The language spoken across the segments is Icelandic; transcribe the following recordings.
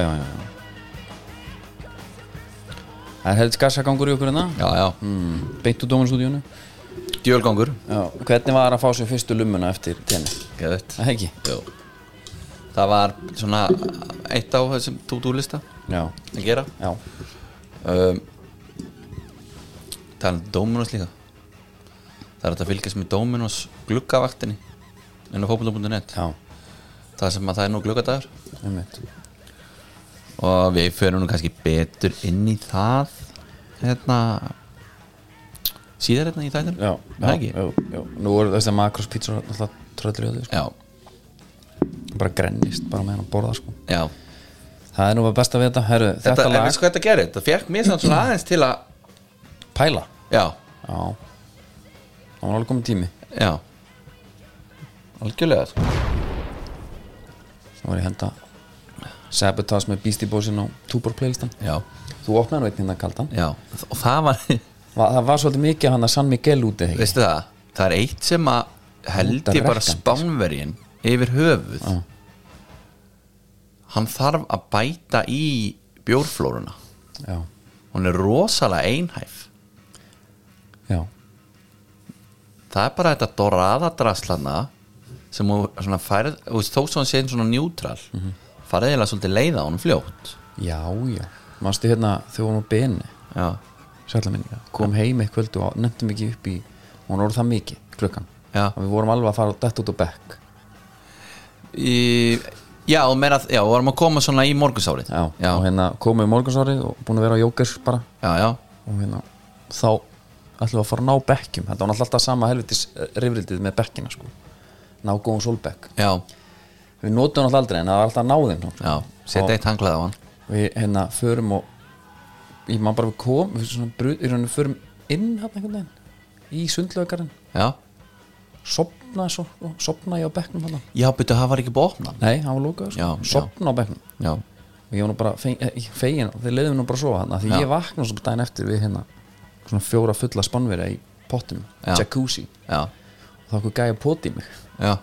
já, já, já. Það er helst gassagangur í okkur hérna. Já, já, mm, Beint úr dómarstúdíunu djölgangur Já, hvernig var að fá sér fyrstu lummuna eftir tenni? Geðvett. Það ekki? Jú. það var svona eitt á þessum tútúlista Já, að gera. Já, um, talandi um Dominos líka. Það er að fylgjast með Dominos gluggavaktinni inn á fótbolta.net já, það sem að það er nú gluggadagur. Einmitt og við förum nú kannski betur inn í það hérna síðar hérna í þættinum Já, það já, já. Nú er þessi makros pizza alltaf tröllir í öðu sko. já, Bara grennist, bara með hann að borða sko. Það er nú að besta við þetta Herru, þetta, þetta, lag hvað þetta gerir? þetta fekk mér svona aðeins til að Pæla já, Já Það var alveg komið tími já algjörlega sko. Það var ég henda Sabotage með Beastie Boysin á Tuborg playlistan já, Þú opnaði einn hérna kaldan. Já, og það var Va, Það var svolítið mikið hann að San Miguel úti ekki? veistu það, það er eitt sem að held ég bara rekkandi, spánverjin yfir höfuð. Já. hann þarf að bæta í bjórflóruna. Já, hún er rosalega einhæf. Já, það er bara þetta doraða draslana sem hún svona færð þú veist, þó svo hann sé svona njútral Mhm. Farið eiginlega svolítið leiða honum fljótt. Já, já. Manstu hérna við vorum á minninga Kom heim eitt kvöldu og nefndum ekki upp í Hún voru það mikið, klukkan. Já. Og við vorum alveg að fara dætt út á bekk. Í, já, og meira, já, vorum að koma svona í morgunsárið. Já, já, og hérna komum við morgunsárið og búin að vera á jókers bara. Já, já, og hérna þá ætlum við að fara að ná bekkjum. Þetta var alltaf sama helvitis rifrildið með bekkina sko. Ná góðum sólbekk. Já, við notum náttúrulega aldrei en það var alltaf náðin já setja eitt hanglað á hann. við hérna förum og ég maður bara við kom við svona brud, í rauninni förum inn hann einhvern veginn í sundlaugarinn já, sopna svo, og sopna ég á bekknum hann já, byrju, það var ekki bóknan nei, hann var lókað Já, sko. sopna á bekknum. Já, og ég var nú bara fegin, eh, fegin og þeir leiðum nú bara svo hann því Já. ég vakna svo daginn eftir við hérna svona fjóra fulla spannverja í pottum jacuzzi. Já, og þá okkur gæja poti mig. Já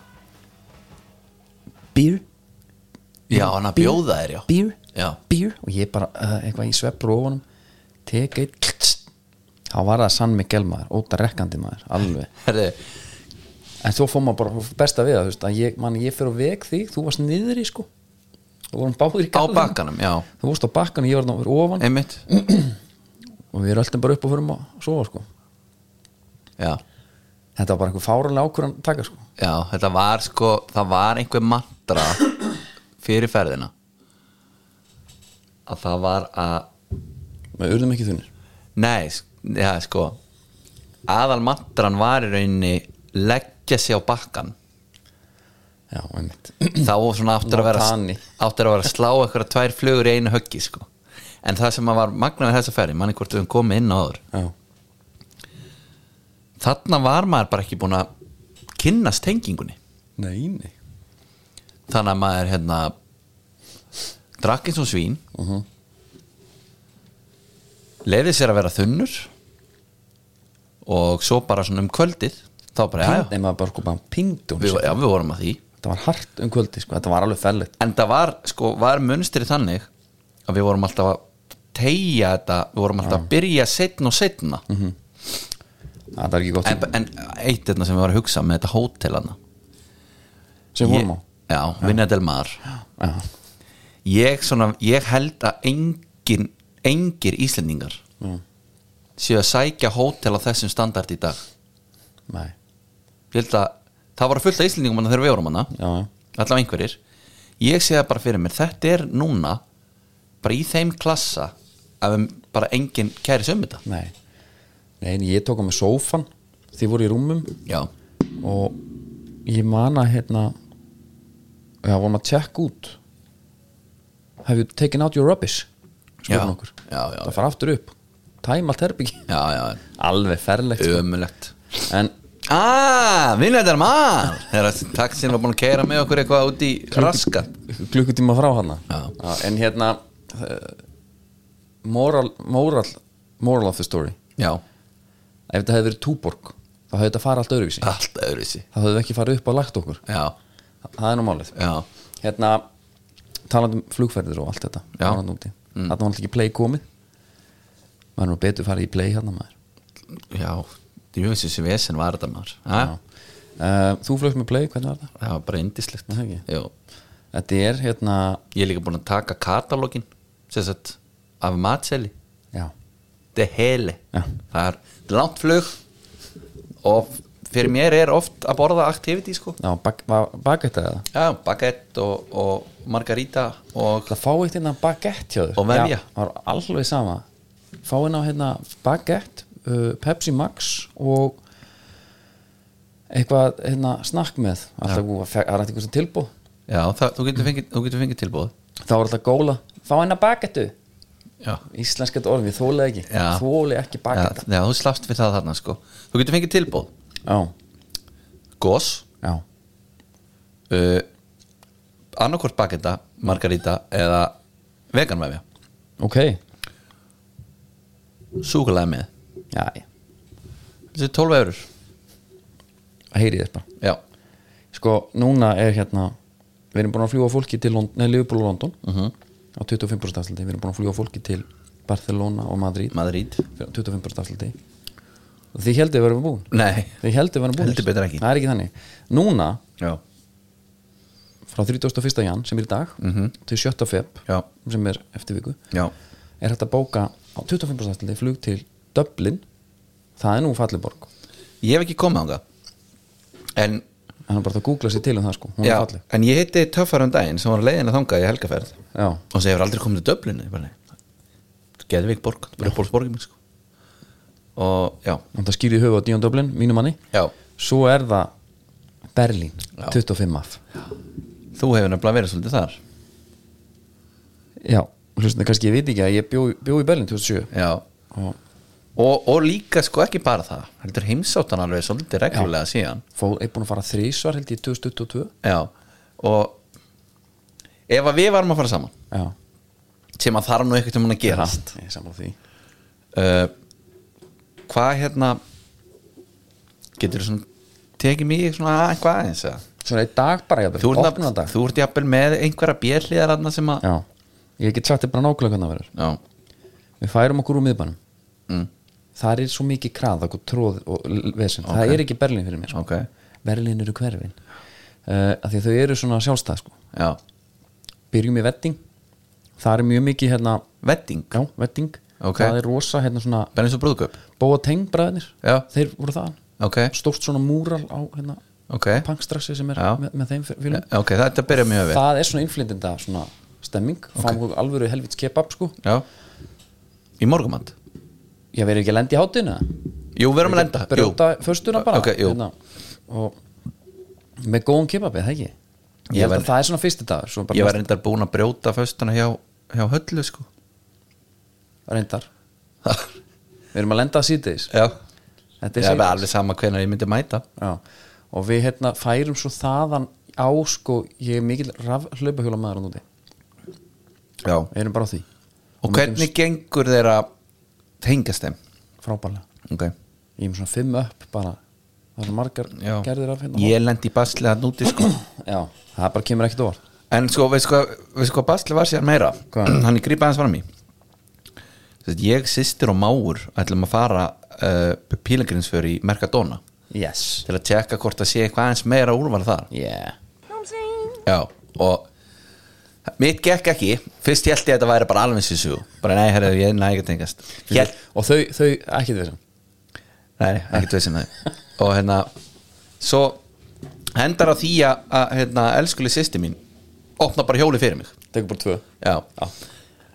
beer, já, hann að bjóða þér, já. Beer, já, beer? Og ég bara uh, eitthvað í sveppur ofanum teka eitt þá var það sann mig gelmaður, óta rekkandi maður alveg, herri, en svo fór maður bara besta við það, þú að ég, man, ég fyrir á veg þig þú varst niður í sko. Þú vorum báður í á garðinum. bakkanum, já. Þú varst á bakkanum, ég var náður ofan. Einmitt, og við röltum bara upp og förum að sofa sko. Já. Þetta var bara einhver fáranlega ákvörðan taka sko. Já, þetta var sko, það var einhver mantra fyrir ferðina? Að það var að við urðum ekki þunir nei, já, sko. Aðal mantran var í rauninni leggja sig á bakkan já, einmitt. Þá svona áttur að vera áttur að vera að slá eitthvað tvær flugur í einu höggi sko. En það sem að var magnaður þessa ferði manni hvort við höfum komið inn á áður. Já, þarna var maður bara ekki búin að kynnast tengingunni. Nei, nei þannig að maður hérna drakk eins og svín. Uh Mhm. leiði sér að vera þunnur. Og svo bara svona um kvöldið þá bara, já, maður bara sko bara við, já, við vorum að því. Þetta var hart um kvöldi sko, þetta var alveg fellit en það var, sko, var munstri þannig að við vorum alltaf að tegja þetta, við vorum alltaf að byrja setna og setna það er ekki gott en, en eitt þetta sem við varum að hugsa með þetta hótelana sem vorum á já, Vinna del Mar. Ég, svona, ég held að engin, engir Íslendingar já, séu að sækja hótel á þessum standart í dag. Nei, ég held að það var fullt af Íslendingum þegar við vorum hana allavega einhverjir. Ég sé það bara fyrir mér, þetta er núna bara í þeim klassa að bara engin kæri söm þetta. Nei. Nei, en ég tók á mig sófan þið voru í rúmum. Já, og ég man að hérna já, vorum að tjekka út. Have you taken out your rubbish? spurðum okkur já, já, það fara aftur upp, tæm allt herbyggi já, já, alveg ferlegt sko. ömulegt en vinna þetta er maður. Þegar taxin var búin að keira með okkur eitthvað út í raska klukkutíma frá hana. Já. en hérna uh, moral, moral moral of the story. Já, ef þetta hefði verið túborg þá hefði þetta farið allt öðruvísi. Allt öðru sí þá hefði ekki farið upp og lagt okkur. Já, það er nú málið. Já, hérna, talandi um flugferðir og allt þetta var núti. þarna var alltaf ekki play komið. Maður er nú betur farið í play hérna maður. Já, djúfis þessi vesen var þetta maður. Uh, þú flögt með play, hvernig var það? það var bara indislegt þetta er hérna ég er líka búin að taka katalógin sagt af matseli. Þetta er heli það er langt flug og fyrir mér er oft að borða activity sko. Já bak, ba- baguette eða? Já, baguette og, og margarita og það fá eitt hérna baguette hjá þér. Og vefja. Já, það var alveg sama. Fá hérna hérna baguette uh, Pepsi Max og eitthvað hérna snakk með. Alltaf það er alltaf eitthvað tilbúð já, það, þú, getur fengið, getur fengið tilbúð þá var alltaf góla, fá hérna baguette. Já, íslenskat orðum, ég þóli ekki. Já. þóli ekki já, baguette. já, þú slafst við það þarna sko. Þú getur fengið tilbúð já, gos, já, uh, annarkvort baguetta margarita eða veganvefja ok. Súkulega með. Þessi 12 eurur heyri þess bara. Já, sko, núna er hérna við erum búin að fljúa fólki til Liverpool og London. Mhm. á 25% afsluti, við erum búin að fljúa fólki til Barcelona og Madrid. Madrid. Fyrir 25% afsluti þið heldur við erum búin? Nei, þið heldur við erum búin. Heldur betur ekki. það er ekki þannig. Núna, já, frá 31. jan sem er í dag Mhm. til 7. feb já, sem er eftir viku já. er hægt að bóka á 25% afsluti flug til Dublin. Það er nú falliborg ég hef ekki komið ánga en, hann er bara að googla sér til um það sko. Hún já, er falleg. en ég hitti töffar um daginn sem var að leiðina þangað í helgaferð. Já, og sem hefur aldrei komið til Dublin? Ég bara, nei, Geðvik borg, þetta er uppbólsborgin mín sko. Og já, það skýrði höfu á Díon Dublin, mínu manni. Já. Svo er það Berlín, Já. 25 af. Þú hefur nefnilega verið svolítið þar. Já, hlustum kannski ég veit ekki að ég bjó, bjó í Berlín 2007 já, og og, og líka sko ekki bara það. Heldur heimsáttan alveg svolítið reglulega síðan. Fór, er búin að fara þrísvar held ég 2022 já, og ef að við varum að fara saman já, sem að þarf nú eitthvað til að gerast. ég er sammála því. Uh, hvað hérna getur þú svona tekið mig svona eitthvað aðeins eða? svona í dag bara, þú jafnvel, ert, opna dag þú ert jafnvel með einhverja björliðar aðna sem að já, ég get sagt þér bara nákvæmlega hvernig það verður. Já, við færum okkur úr miðbænum. Mm, það er svo mikið krað okkur tróð og vesen, það er ekki Berlín fyrir mér sko. ok. Berlín eru hverfin. Uh, af því að þau eru svona sjálfstæð sko. já, byrjum í vetting það er mjög mikið hérna vetting já, vetting, Ok. það er rosa hérna svona bara eins og brúðköp bóa tengbræðinir já, þeir voru það, ok, stórt svona múral á hérna, ok. punkstrassi sem er með, með þeim fyrir ok, þetta byrja mjög vel. Það er svona innflytenda svona stemming, fáum okkur alvöru helvits kebab sko, já, í morgumand ég verið ekki að lenda í hátinu jú, við erum að lenda jú. brjóta föstuna bara hérna, og með góðum kebabi, það ekki? Ég held að það er svona fyrsti dag svo bara ég var reyndar búin að brjóta föstuna hjá, hjá höllu sko. Reyndar, við erum að lenda að síðdeis já, þetta er alveg sama hvenær ég myndi mæta. Já, og við hérna færum svo þaðan á sko, ég er mikil hlaupahjóla maður úti, já, við erum bara á því. Og hvernig gengur þeirra tengast þeim? Frábærlega, ok, ég er með svona fimm upp bara, það er margar já. gerðir af hérna. Ég lendi í basli að núti sko. Já, það bara kemur ekkert orð en sko, veistu hvað, veistu hvað basli var sér meira? Hvað? hann er grípa aðeins fram í ég, systir og máur ætlum að fara uh, pílagrinsför í Mercadona. Yes, til að tjekka hvort það sé eitthvað aðeins meira úrval þar. Yeah. Já, og mitt gekk ekki, fyrst held ég að þetta væri bara alveg svo, bara nei, herrðu, ég næ ekki að tengast Hélt, og þau, þau ekki þessum nei, veisin það og hérna, svo hendar á því að, að hérna, elskuleg sýsti mín opna bara hjóli fyrir mig. Tekur bara tvö? Já,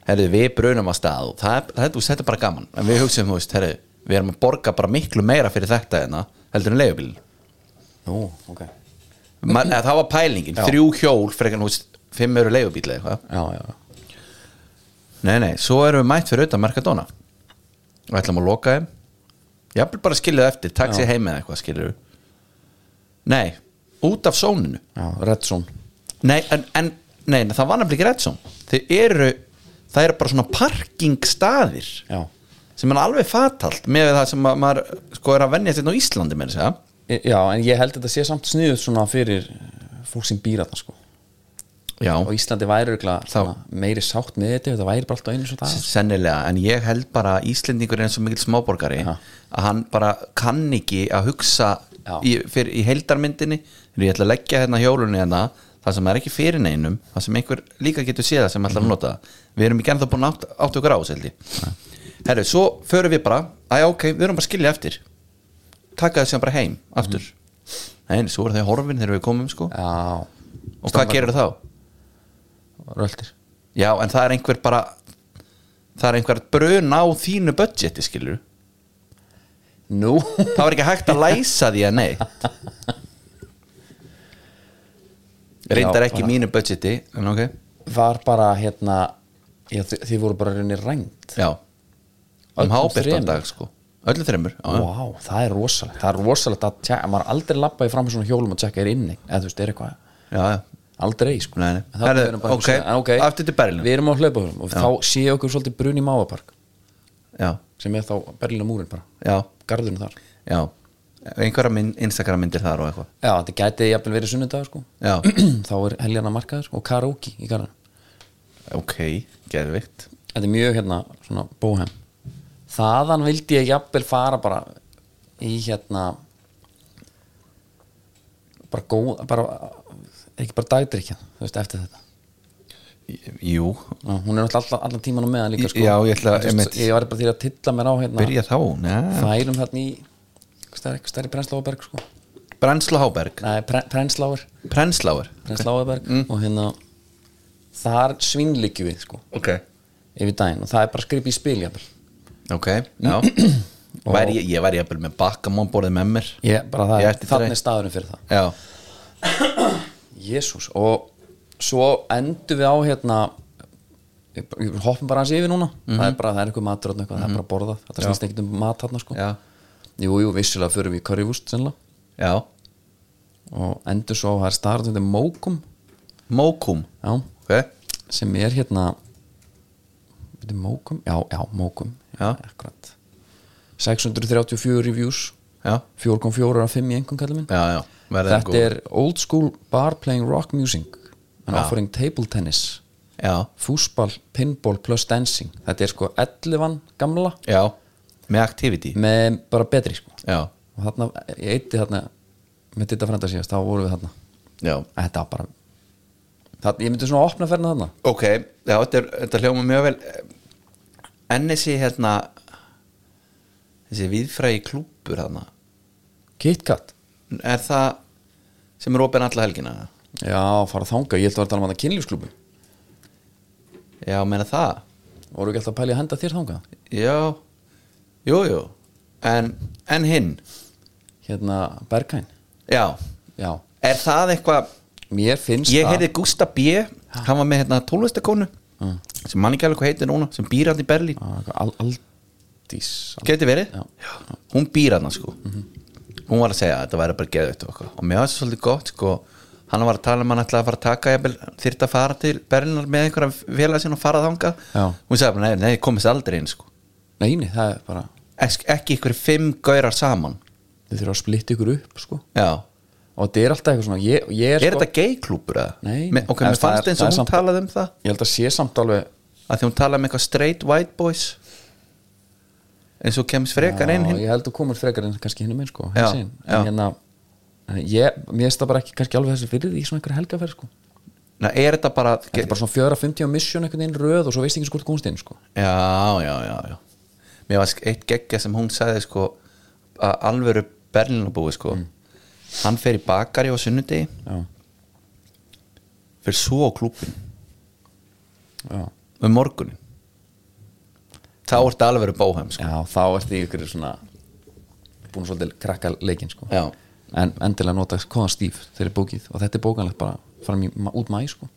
herrðu, við brunum á stað og það, það, það, þetta er bara gaman. En við hugsaum, þú veist, herrðu, við erum að borga bara miklu meira fyrir þetta hérna, heldur en leigubíl nú, ok. Man, það var pælingin, Já. þrjú hjól frekar nú, veist, fimm eru leigubíl eða eitthvað. Já, já, já. Nei, nei, svo erum við mætt fyrir auðvitað Mercadona. Og ætlum að loka þeim. Jafnvel bara skiljaðu eftir, taxi Já. heim eða eitthvað skilur Nei, út af sóninu. Já, Redzone Nei, en, en nei, það var nefnilega ekki Redson Þeir eru, það eru bara svona parkingstaðir já, sem er alveg fatalt með það sem ma- maður sko er að venja þetta á Íslandi með þess að E- já, en ég held að þetta sé samt sniðut svona fyrir fólk sem býra það sko Já. og Íslandi væri meiri sátt með þetta það væri bara alltaf einu svo það sennilega, en ég held bara að Íslendingur er eins og mikill smáborgari Já. að hann bara kann ekki að hugsa í, fyrir, í heildarmyndinni ég ætla að leggja hérna hjólunni hérna það sem er ekki fyrir neinum það sem einhver líka getur séð það sem ætlar að nota það. Við erum ekki ennþá búin að átt, átt okkur á seldi herru, svo förum við bara að ok, við erum bara að skilja eftir. Taka sem bara heim, aftur. Nei, svo er það horfin þegar við komum sko. Já, og hvað gerir þá? röldir Já, en það er einhver bara það er einhver brun á þínu budgeti skilur Nú, það var ekki hægt að læsa því að nei reyndar ekki mínu budgeti en ok, var bara hérna já, þi- þið voru bara rauninni rænt. Já. Um þremur? dag sko. Öllu þreymur, já, já. Vá, það er rosalegt. Það er rosalegt að tjekka, maður aldrei lappa í fram með svona hjólum og tjekka er inni eða þú veist, er eitthvað já, já. aldrei sko. Nei, nei. Erum bara ok, en ok, aftur til Berlínar. Við erum á hlaupahjólum og þá sé okkur svolítið brun í Mávapark já, sem er þá Berlínar múrin bara. Já, Garðurinn þar. Já. einhverja mynd, Instagram myndir þar og eitthvað. Já, þetta gæti jafnvel verið sunnudag sko. Já, þá er heljarna markaður sko, og karaoke í garðan ok, geðvikt Þetta er mjög hérna svona bóhem Þaðan vildi ég jafnvel fara bara í hérna bara góð bara, ekki bara dagdrykja þú veist, eftir þetta jú, Já, hún er alltaf allan tíman á meðan líka sko. Já, ég ætla- veist, ég var bara til að tilla mér á hérna, byrja þá Njá. færum hérna í stærri, Prensláberg sko. Brensla Háberg, Nei, pre, Prensláver Prensláur Prensláverberg Mm. og hérna þar svínlíkju við sko, ok, yfir daginn og það er bara skrifið í spil jafnvel. ok, já. Væri, ég, ég væri jafnvel með bakkamón borðið með mér. Ég, bara það Ég þannig staðurinn fyrir það. Já, Jésús og svo endum við á hérna hoppum bara hans yfir núna. Það er bara, það er eitthvað matur þarna eitthvað, það er bara borðað. Þetta snýst ekkert um mat þarna sko. Já, jú, jú, vissilega förum við í currywurst og endur svo það er þetta mókum Mókum, já, ok. Sem er hérna er mókum, já, já, mókum Já. akkurat 634 reviews. Já, 4.4 af 5 í einhvern kallum minn þetta góð. er old school bar playing rock music. And offering table tennis. Já, fúsball, pinball plus dancing. Þetta er sko 11 gamla. Já, með activity. Með bara betri sko. Og þarna, ég eitti þarna með þetta frænda síðast, þá vorum við þarna. Já, þetta var bara það, ég myndi svona opna ferna þarna. Ok já, þetta, er, þetta hljóma mjög vel. En þessi hérna þessi viðfrægi klúpur þarna. KitKat, er það sem er opinn alla helgina? Já, fara þanga ég held að vera að tala um kynlífsklúbu já, meina það. Voru ekki alltaf að pæli að henda þér þanga já, jú, jú. En, en hinn? Hérna Berghain, já, já. Er það eitthvað mér finnst ég það heyrði Gústa B. Hann var með hérna tónlistakonu sem mann ekki alveg hvað heitir núna sem býr hann í Berlín. Eitthvað Al Aldís. Al geti verið, Já. hún býr hann sko. Hún var að segja að þetta væri bara geðvægt og, og mér var það svolítið gott sko. Hann var að tala um hann ætlaði að fara að taka þyrfti að fara til Berlínar með einhverja félag sinna og fara þangað. Já. hún sagði bara, nei, nei, komist aldrei inn sko. Neini, það er bara Ek, ekki ykkur fimm gaurar saman. Þið þurfa að splitta ykkur upp sko. Já, og þetta er alltaf eitthvað svona ég, ég er sko, þetta gay-klúpur eða? Nei, Me, ok, mér er- fannst er- eins og er hún samt- talaði um það. Ég held að sé samt alveg að því hún talaði um eitthvað straight white boys. Eins og kemst frekar inn Já, ég held að komur frekar en kannski hinn um einn sko Já, já. hérna ég, mér finnst það bara ekki kannski alveg þessi fyrir því svona einhverja helgaferð sko. Ná, er þetta bara þetta er bara svona fjöra, fymti á mission einhvern veginn röð og svo veist ekki sko komst inn sko. Já, já, já, já. Mér var eitt geggja sem hún sagði sko að alvöru Berlinabúi sko hann fer í bakari á sunnudegi. Fyrir svo á klúbin já, um morgunin þá ertu alvöru bóhem sko. já þá ertu ykkur svona búin svolítið krakka leikinn sko. En endilega nota kóðan stíf þegar er bókið. Og þetta er bókanlegt bara fram í, út mæ sko.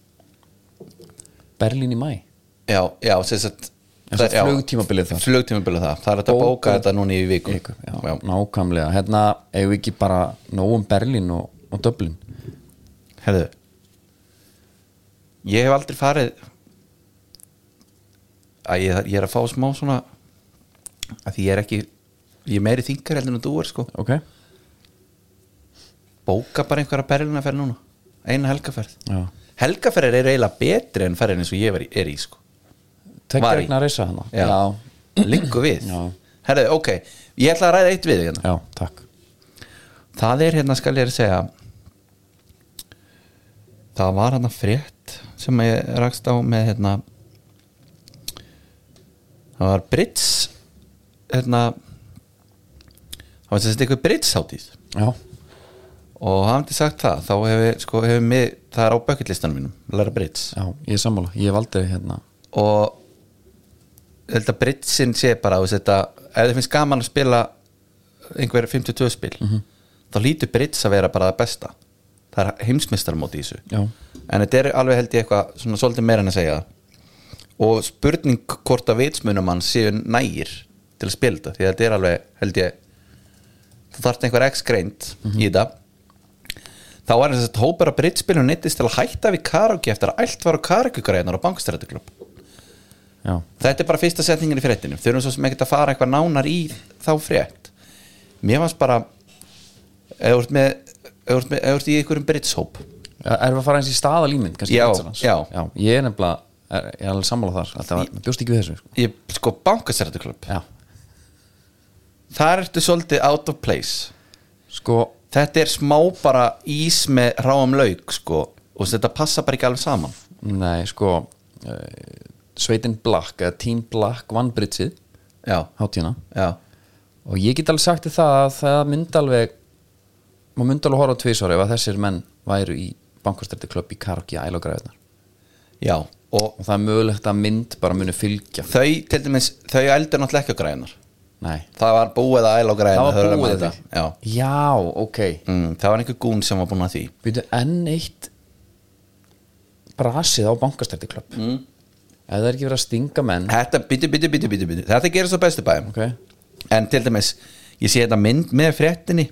Berlín í mæ já, já, Sem sagt flugtímabilið þar. flugtímabilið það, það er að Bóka- bóka þetta núna í viku. Viku, já, nákvæmlega. Hérna eigum við ekki bara nóg um Berlín og, og Dublin? Herðu Ég hef aldrei farið að ég, ég er að fá smá svona að því ég er ekki ég er meiri þingar heldur en þú er sko. Ok, bóka bara einhverja berlina ferð núna. Eina helgaferð. Já, helgaferðir eru eiginlega betri en ferðin eins og ég var í, er í sko Tekja Var í. regna reysa hana Já. Liggu við? Já. Herðu, ok, ég ætla að ræða eitt við hérna. Já, takk. Það er hérna skal ég að segja Það var hérna frétt sem ég rakst á með hérna Það var Brits hérna það var sagt eitthvað Brits hátíð Já, og hafandi sagt það þá hefur sko, hef það er á bucketlistanum mínum læra Brits. Já, ég er sammála. Ég valdi hérna og held að Britsin sé bara þetta, ef þið finnst gaman að spila einhver 52 spil þá lítur Brits að vera bara það besta. Það er heimsmestarmóti í þessu. Já, en þetta er alveg held ég eitthvað svona svolítið meira en að segja. Og spurning hvort að vitsmunum hann séu nægir til að spila þetta því að þetta er alveg held ég þú þarft einhver x-greint í þetta. Þá var þess að hópar að brittspilum neittist til að hætta við karaoke eftir að allt var á karaoke-græðunar á bankstrættuklubb já, þetta er bara fyrsta setningin í fréttinu þurfum svo sem ekkert að fara eitthvað nánar í þá frétt. Mér fannst bara þú ert með þú ert í einhverjum brittshóp Já, Erum við að fara eins í staðalímynd Já, já. já Ég er nefnilega, er, ég er alveg sammála þar. Þetta var, bjóst ekki við þessu sko. ég, sko bankastrættuklubb Já, þar ertu svolítið out of place. Sko þetta er smá bara ís með ráum lauk sko og þetta passa bara ekki alveg saman. Nei, sko uh, Sveitin Black, eða Team Black vann Britsið, hátíðina. Og ég get alveg sagt það að það myndi alveg maður myndi alveg horfa á tvisar ef að þessir menn væru í bankastrætti klubb í karaoke æl og græðunar já og og það er mögulegt að mynd bara muni fylgja. Þau, til dæmis, þau eldur náttúrulega ekki á græðunar Nei, það var búið að æla á græðunar það var búið þetta já. Já, ok. Mm, það var einhver gún sem var búin að því. Býtu enn eitt brasið á bankastrætti klubb mm. Ef það er ekki verið að stinga menn. Þetta, byttu, byttu, byttu, byttu, byttu þetta gerir svo bestu bæum ok, en til dæmis, ég sé þetta mynd með fréttinni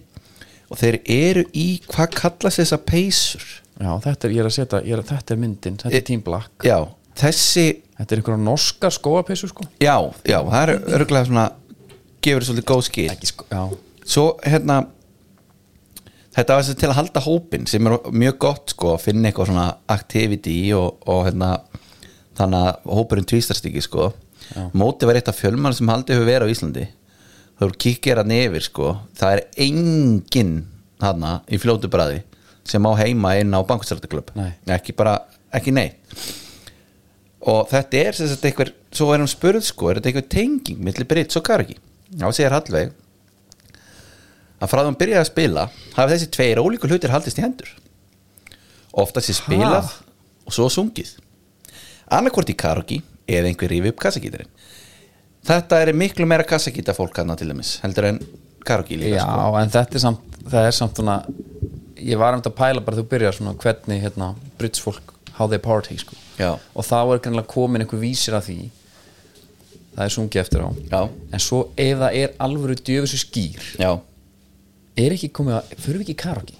og þeir eru í hvað kallast þessa peysur? Já þetta er, ég er að setja ég er að, þetta er myndin, þetta er Team Black. Já, þessi þetta er einhverja norska skóapeysu sko. Já, já, það er örgulega svona gefur svolítið góð skil. Ekki sko, já, svo hérna þetta var til að halda hópin sem er mjög gott sko að finna eitthvað svona activity og, og hérna þannig að hópurinn tvístast ekki sko. Mótið var eitt af fjölmann sem haldið hefur verið á Íslandi. Þú eru að nefir sko. Það er enginn hana í fljótu bræði sem á heima inn á bankstrættuklubb Nei. ekki bara, ekki neitt. Og þetta er sem sagt eitthvað svo er hann spurð sko, er þetta eitthvað tenging milli Brits og Karaki þá segir Hallveig. Að frá því hann byrjaði að spila hafi þessi tveir ólíku hlutir haldist í hendur. Oftast er spilað og svo sungið annarkvort í karaoke eða einhver rífi upp kassagítarinn. Þetta er miklu meira kassagíta fólk hana til dæmis heldur en karaoke líka já sko. en þetta er samt það er samt svona ég var um þetta að pæla bara þú byrjar svona hvernig hérna Brits fólk how they party sko. Já. og þá er kannilega komin einhver vísir að því það er sungið eftir á. Já. en svo ef það er alvöru djöfusi skýr já, er ekki komið að, fyrir ekki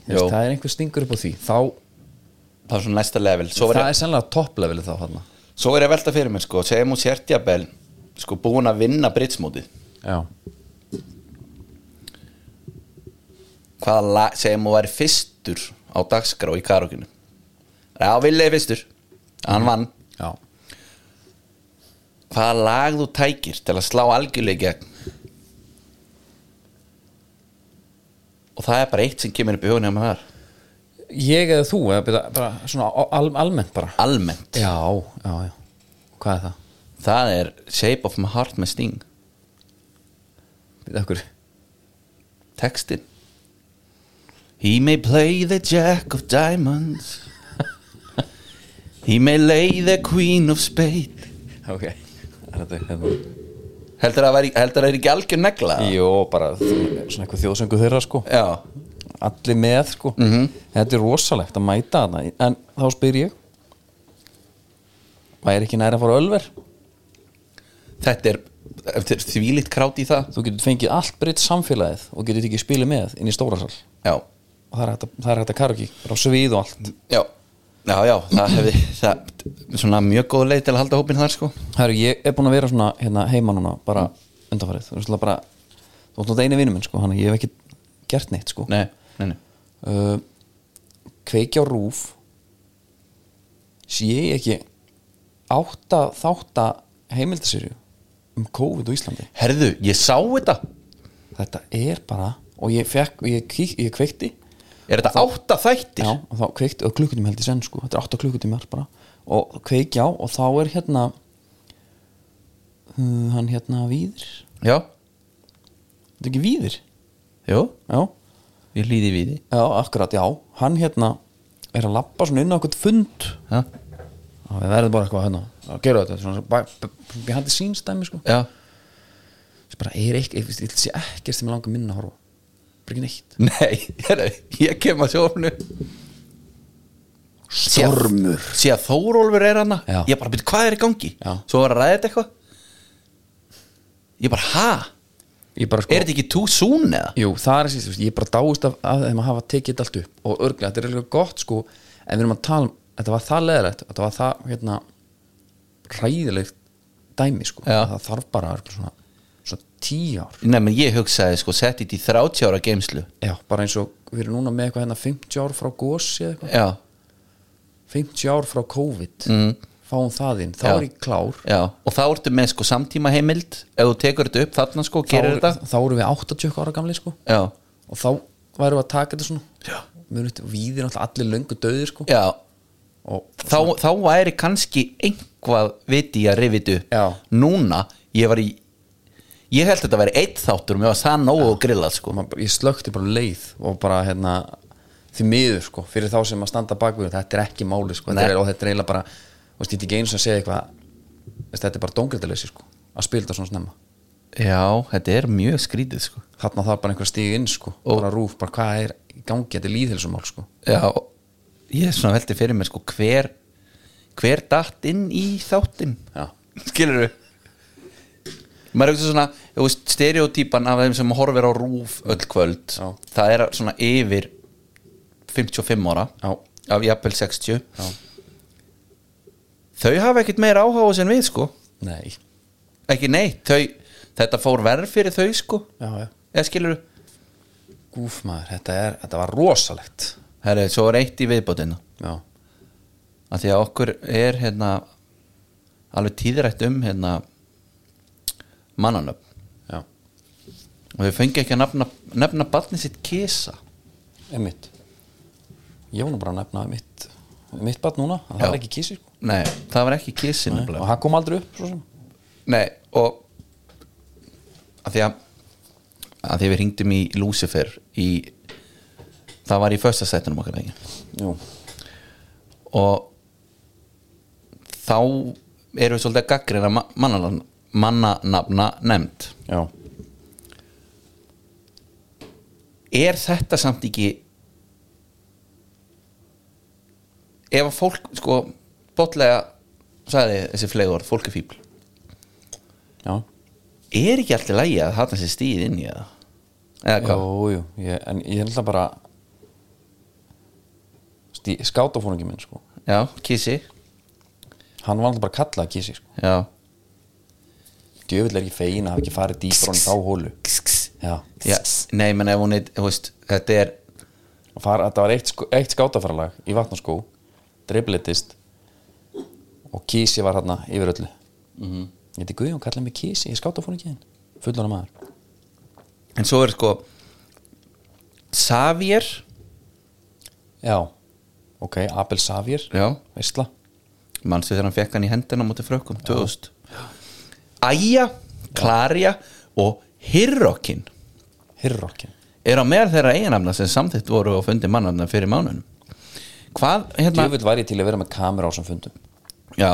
veist, það er einhver stingur upp á því þá, það er svona næsta level svo það er sennilega topplevelið þá hann svo er ég að velta fyrir mér sko, segjum hún sértjabel sko búin að vinna britsmótið. Já, hvaða segjum hún væri fyrstur á dagskrá í karaokinu já, Vili er fyrstur. Hann vann. Já. Hvaða lag þú tækir til að slá algjörlega gegn? Og það er bara eitt sem kemur upp í hugunni á maður ég eða þú, eða bara, bara svona al, almennt bara? Almennt, já, já, já, hvað er það? það er Shape of my heart með Sting. Býta okkur textin He may play the jack of diamonds. He may lay the queen of spade ok, er þetta hérna heldur það að það er ekki algjör negla? Jó, bara svona eitthvað þjóðsöngu þeirra sko. Já, Allir með sko. Mhm. Þetta er rosalegt að mæta þarna. En þá spyr ég Væri ekki næri að fara á ölver? Þetta er eftir þvílíkt krát í það. Þú getur fengið allt breytt samfélagið Og getur ekki spilið með inn í stórasal já, Og það er hægt að, er karaoke Bara á svið og allt. Já, já, já það hefði það, svona mjög góð leið til að halda hópin þar sko. Herru, ég er búin að vera svona hérna, heima núna Bara undanfarið. Þú veist það bara Þú veist það eini vinur minn sko að ég hef ekki gert neitt sko. Nei, nei, nei. Uh, Kveikja á rúf sé ég ekki átta þátta heimildasýrju um COVID á Íslandi. Herðu, ég sá þetta. Þetta er bara og ég fekk, og ég, kík, ég kveikti. Er þetta átta þættir? Já, og þá kveikti, og klukkutíma held ég senn sko. Þetta er átta klukkutímar bara. Og kveiki á og þá er hérna uh, hann hérna Víðir. Já, þetta er ekki Víðir? Jú, já, ég líði við því. Já, akkurat, já. Hann hérna er að labba svona inn á eitthvað fund. Já, við verðum bara eitthvað hérna. Að gera þetta svona behind the scenes dæmi sko. Já, sem bara er ekki, ég vil sé ekkert sem ég langar minna að horfa bara ekki neitt. Nei, herðu, ég kem að sjófnu Stormur. sé að Þórólfur er hana. Já. ég bara byrja, hvað er í gangi? Já. svo var að ræða þetta eitthvað. Ég bara, ha? Sko er þetta ekki too soon eða? jú, það er þessi, ég bara dáist af, af þeim að hafa tekið þetta allt upp. Og örglega, þetta er eitthvað gott sko en við erum að tala um, þetta var það leðilegt þetta var það, hérna ræðilegt dæmi sko. Já. það þarf bara örugglega svona, svona tíu ár. Nei, menn ég hugsaði sko, sett þetta í 30 ára geimslu já, bara eins og við erum núna með eitthvað hérna 50 ár frá gósi eða eitthvað. Já, 50 ár frá COVID. Mm. Fáum það inn, þá Já. er ég klár. Já og þá ertu með sko samtíma heimild ef þú tekur þetta upp þarna sko, gerir er- þetta. þá erum við 80 ára gamli sko. Já, og þá værum við að taka þetta svona. Við erum allir löngu döðir sko. Já. Og þá, þá væri kannski einhvað viti að Já. núna, ég var í ég held að þetta væri eitt þáttur og mér var það nógu og grillað sko. Ég slökti bara leið og bara hérna því miður sko, fyrir þá sem að standa bakvið þetta er ekki máli sko, þetta er, og þetta er eiginlega bara og er ekki einu sem að segja eitthvað þetta er bara dóngrættileysi sko að spila þetta svona snemma. Já, þetta er mjög skrítið sko. Þarna þarf bara einhver stíg inn sko og bara rúf, bara hvað er í gangi, þetta er líðhelsumál sko. Já, ég er svona veldi fyrir mér sko hver hver datt inn í þáttin já, skilur við maður er ekki svona þú veist, stereotýpan af þeim sem horfir á rúf öll kvöld Já. það er svona yfir 55 ára já, af jafnvel 60 já, þau hafa ekkert meira áhuga sem við sko. Nei. Ekki neitt, þau, þetta fór verð fyrir þau sko, já, já, eða skilur gúf maður, þetta, er, þetta var rosalegt. Herri, svo er eitt í viðbótina. Já, að því að okkur er hérna alveg tíðrætt um hérna mannanöfn. Já, og þau fengi ekki að nefna, nefna barnið sitt kisa einmitt. Ég var nú bara að nefna mitt mitt bat núna, að það Já. var ekki kísi sko. Nei, það var ekki kisi Nei, og það kom aldrei upp Nei, og að því að að því við hringdum í Lucifer í það var í första sættunum okkar Jú, og þá erum við svolítið að gaggrina mannanafna, mannanafna nefnd já, er þetta samt ekki ef að fólk sko botlega sagði þessi flegur, fólk er fíbl já. Er ekki alltaf lægi að hata sér stíð inn í það eða hvað? Jú, jú, ég, en ég held að bara stí, skátafóningi minn sko. Já, kissi hann var alltaf bara kallað kísi sko. Já, djöfull er ekki fegin að hafa ekki farið dýpar hann í þá hólu. Já, já, nei, menn ef hún er þú veist, þetta er og fara, þetta var eitt, sko, eitt skátafarlag í vatnarskó dribblitist og kísi var hann yfir öllu. Mm -hmm. ég heiti Guðjón, kallaði mig kísi ég skátafóningi þinn, fullan maður. En svo er sko Xavier. Já, ok, Abel já, veistla, mannstu þegar hann fekk hann í hendina á móti frökkum, 2000 Æja, Klarja og Hirrokin Hirrokkin. Er á meðal þeirra eiginafna sem samþitt voru og fundi mannafna fyrir mánunum hvað, hérna djöfull væri til að vera með kamera á sem fundum já.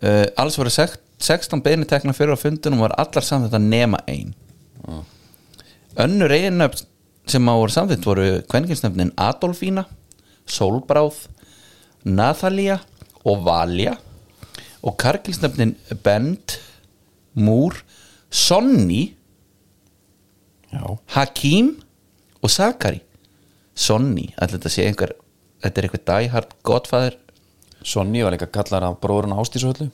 Uh, alls voru sex, 16 beini tekna fyrir á fundunum og var allar samþitt að nema ein. Önnur eiginöfn sem á voru samþitt voru kvenkinsnöfnin Adolfína Solbráð Nathalia og Valja og karkilsnöfnin Bend Múr Sonny já, Hakim og Sakari. Sonny, allir þetta sé einhver þetta er eitthvað diehard godfather Sonny var líka kallar af bróðurinn Ástísöllu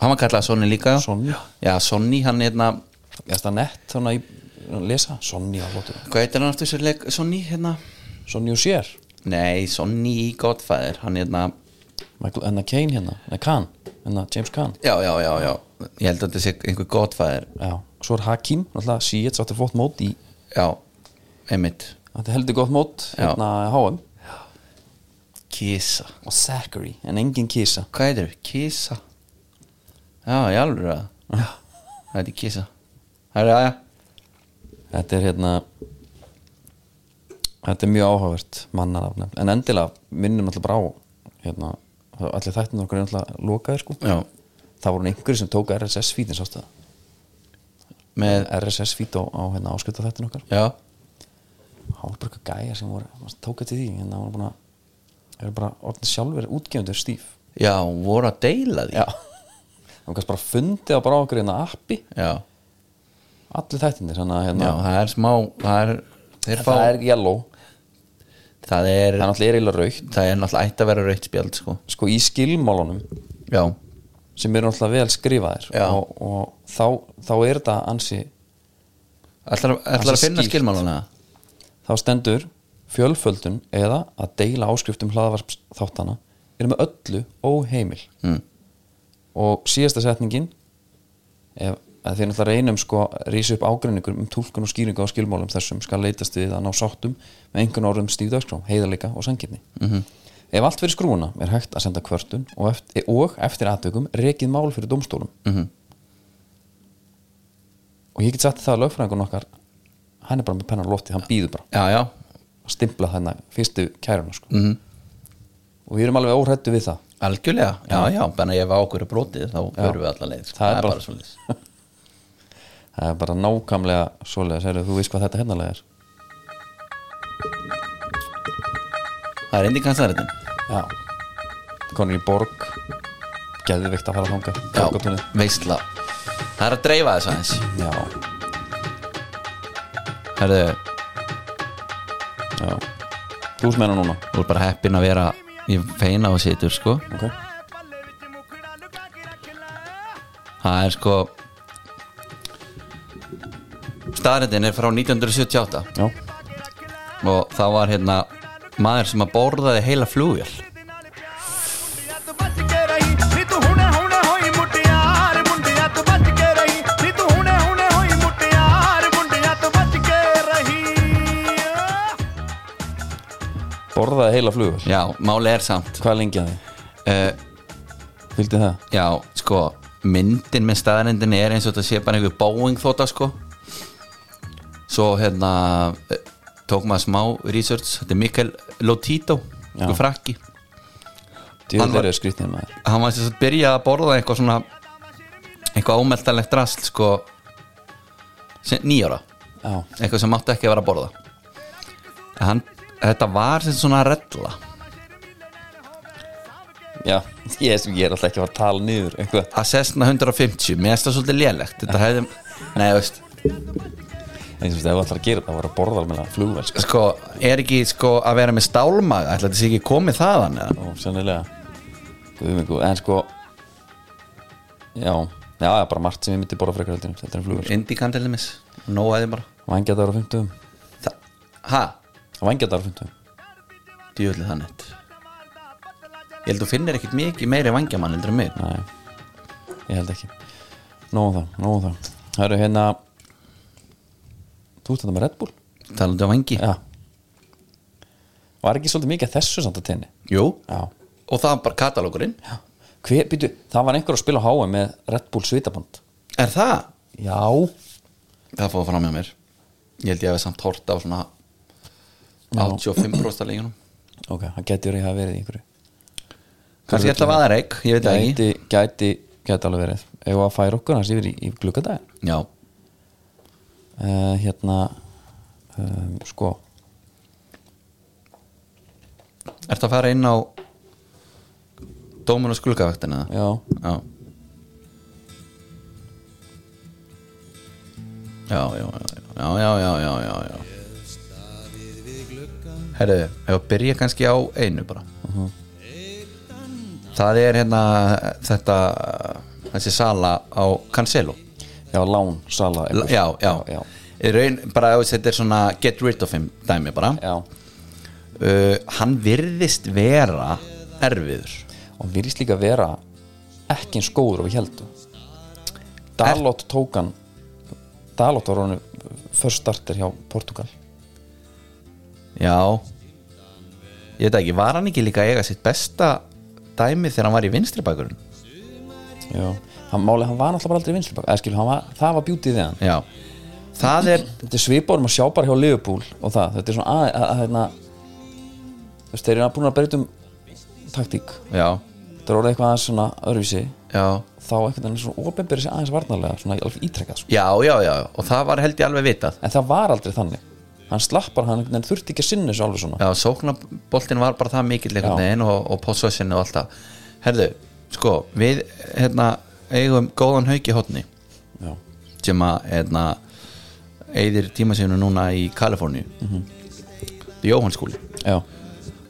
hann var kallað Sonny líka Sonny. já, Sonny, hann er hérna ég stað nett þannig að lesa. Sonny á flottur. Hvað heitir hann aftur sér leik Sonny hérna? Sonny og sér. Nei, Sonny í Godfather hann hérna, Michael, enna Kane hérna, enna Khan enna James Khan. Já, já, já, já. Ég held að þetta sé einhver Godfather. Já. svo er Hakim, náttúrulega Sietz áttur flott mót í, já, einmitt. Þetta er heldur gott mót hérna HM Kisa, og Zachary, en engin Kisa. Hvað heitir þau? Kisa? Já, ég alveg að það heitir Kisa. Það er, já. Þetta er hérna þetta er mjög áhugavert mannarafnefn, en endilega minnum alltaf brá hérna, allir þættin okkur er alltaf lokaðir sko. Já, það voru einhverju sem tók RSS fítin sástu það? Með, RSS fít á, á hérna, áskrifta þættin okkar. Já. Það var bara eitthvað gæja sem voru mann tók eftir því, hérna voru búin að eru bara orðin sjálfur útgefundur stíf já, voru að deila því. Já. Það var kannski bara fundið á bara okkur hérna appi. Já, allir þættinir, þannig að já, hérna það er smá það er, þeir fá það er yellow, það er, það er náttúrulega raukt það ætti að vera rautt spjald sko. sko í skilmálunum já, sem eru náttúrulega vel skrifaðir og, og þá, þá er þetta ansi ætlar, að finna skilmáluna? Þá stendur fjölföldun eða að deila áskriftum hlaðvarps þáttana er með öllu óheimil mm. og síðasta setningin ef að þeir náttúrulega reynum sko rísa upp ágreiningur um túlkun og skýringu á skilmálum þessum skal leitast við að ná sáttum með einhvern orðum stíðdagskrám, heiðarleika og sangirni -hmm. ef allt fyrir skrúuna er hægt að senda kvörtun og eftir, og eftir aðtökum rekið mál fyrir dómstólum Mhm. og ég get sagt það að lögfræðingun okkar hann er bara með pennan á lofti, hann býður bara já, já, að stimpla þennan fyrstu kæruna sko. mm og við erum alveg óhrættu við það. Algjörlega. Já, já, bara ef ákveður er brotið þá förum við allar leið sko. Það er bara- bara svolítið það er bara nákvæmlega svoleiðis, heyrðu, þú veist hvað þetta hennalega er? Það er indi kannstæðaritin já. Konur í borg. Geðvikt að fara að hanga veistla. Það er að dreifa þess aðeins. Já, Herðu, þú sem meina núna? Þú er bara heppin að vera í feina og situr sko. Ok, það er sko staðrindin er frá 1978 já, og það var hérna maður sem að borðaði heila flugvél borðaði heila flugur? Já, máli er samt. Hvað lengi að þið, uh, vildi það? já, sko myndin með staðrindin er eins og þetta sé bara einhver Boeing þóta sko. Svo hérna eh, tók maður smá research. Þetta er Mikael Lotito einhver frakki. Hann var- hann var að byrja að borða eitthvað svona eitthvað ómeltalegt rast sko nýjára já, eitthvað sem mátti ekki að vera að borða. Hann, þetta var sem svona rella. Já, ég, er- ég er alltaf ekki að fara að tala niður eitthvað, að Cessna 150, mér finnst það svolítið lélegt. Þetta hefði, nei veist. Eins og að ef þú ætlar að gera þetta að vera að borða alveg flugvel sko. sko, er ekki sko að vera með stálmaga? Ætla þetta sé ekki komið þaðan eða? og sennilega. En sko já, já, það bara margt sem ég myndi borða frekar þetta er flugur Indikandelimis, nóaði bara. Vangjadar á 50 Þa, ha, vangjadar 50 djúvöldið það nett. Ég held þú finnir ekkit mikið meiri vangjamann heldur en mig. Nei, ég held ekki. Nóum það, nóum það Það eru hérna Þú þetta með Red Bull. Talandi á vangi. Já. Var ekki svolítið mikið að þessu samt að tenni? Jú, Já, og það var bara katalógurinn. Já. Hver, býtu, það var einhver að spila á HM með Red Bull svitaband. Er það? Já. Það fóða fram með mér. Ég held ég að við samt horta á svona 85% af leikunum Ok, það geti verið að verið í einhverju. Kannski er þetta vaðareik, ég veit það ekki. Gæti, gæti, gæti alveg verið. Ef að færa okkur hans yfir í, í glukkadag já, uh, Hérna um, Sko. Ertu að fara inn á dómun og skulgavaktina Já, já. Já, já, já, já, já, já, já, já, já. Herðu, ef að byrja kannski á einu bara. Það er hérna þetta þessi sala á Cancelo. Já, lán, sala L- Já, já, já, raun, bara ef þetta er svona get rid of him dæmi bara. Já. uh, hann virðist vera erfiður. Og virðist líka vera ekki eins góður og við heldum Dalot tók hann Dalot var hann först starter hjá Portugal já. Ég veit ekki, var hann ekki líka eiga sitt besta dæmi þegar hann var í vinstri bakurinn já, hann, máli, hann var náttúrulega bara aldrei vinstri bak eða skil, hann var, það var bjútið hann. Já, það er þetta er sviparum að sjá bara hjá Liverpool og það, þetta er svona að, að, að hérna þú veist, þeir eru búin að breyta um taktík, já, það er orðið eitthvað aðeins svona öðruvísi, já. Þá eitthvað hann svona sig aðeins varnarlega, svona alveg ítrekkað sko. já, já, já, og það var held ég alveg vitað. En það var aldrei þannig hann slappar, hann þurfti ekki að sinna þessu alveg svona. Já, sóknaboltin var bara það mikill einhvern veginn og, og possession og alltaf herðu, sko, við hérna eigum góðan hauk í hotni já, sem að hérna, eigðir tíma sinu núna í Kaliforníu. Mm. -hmm. Jóhann skúli. Já,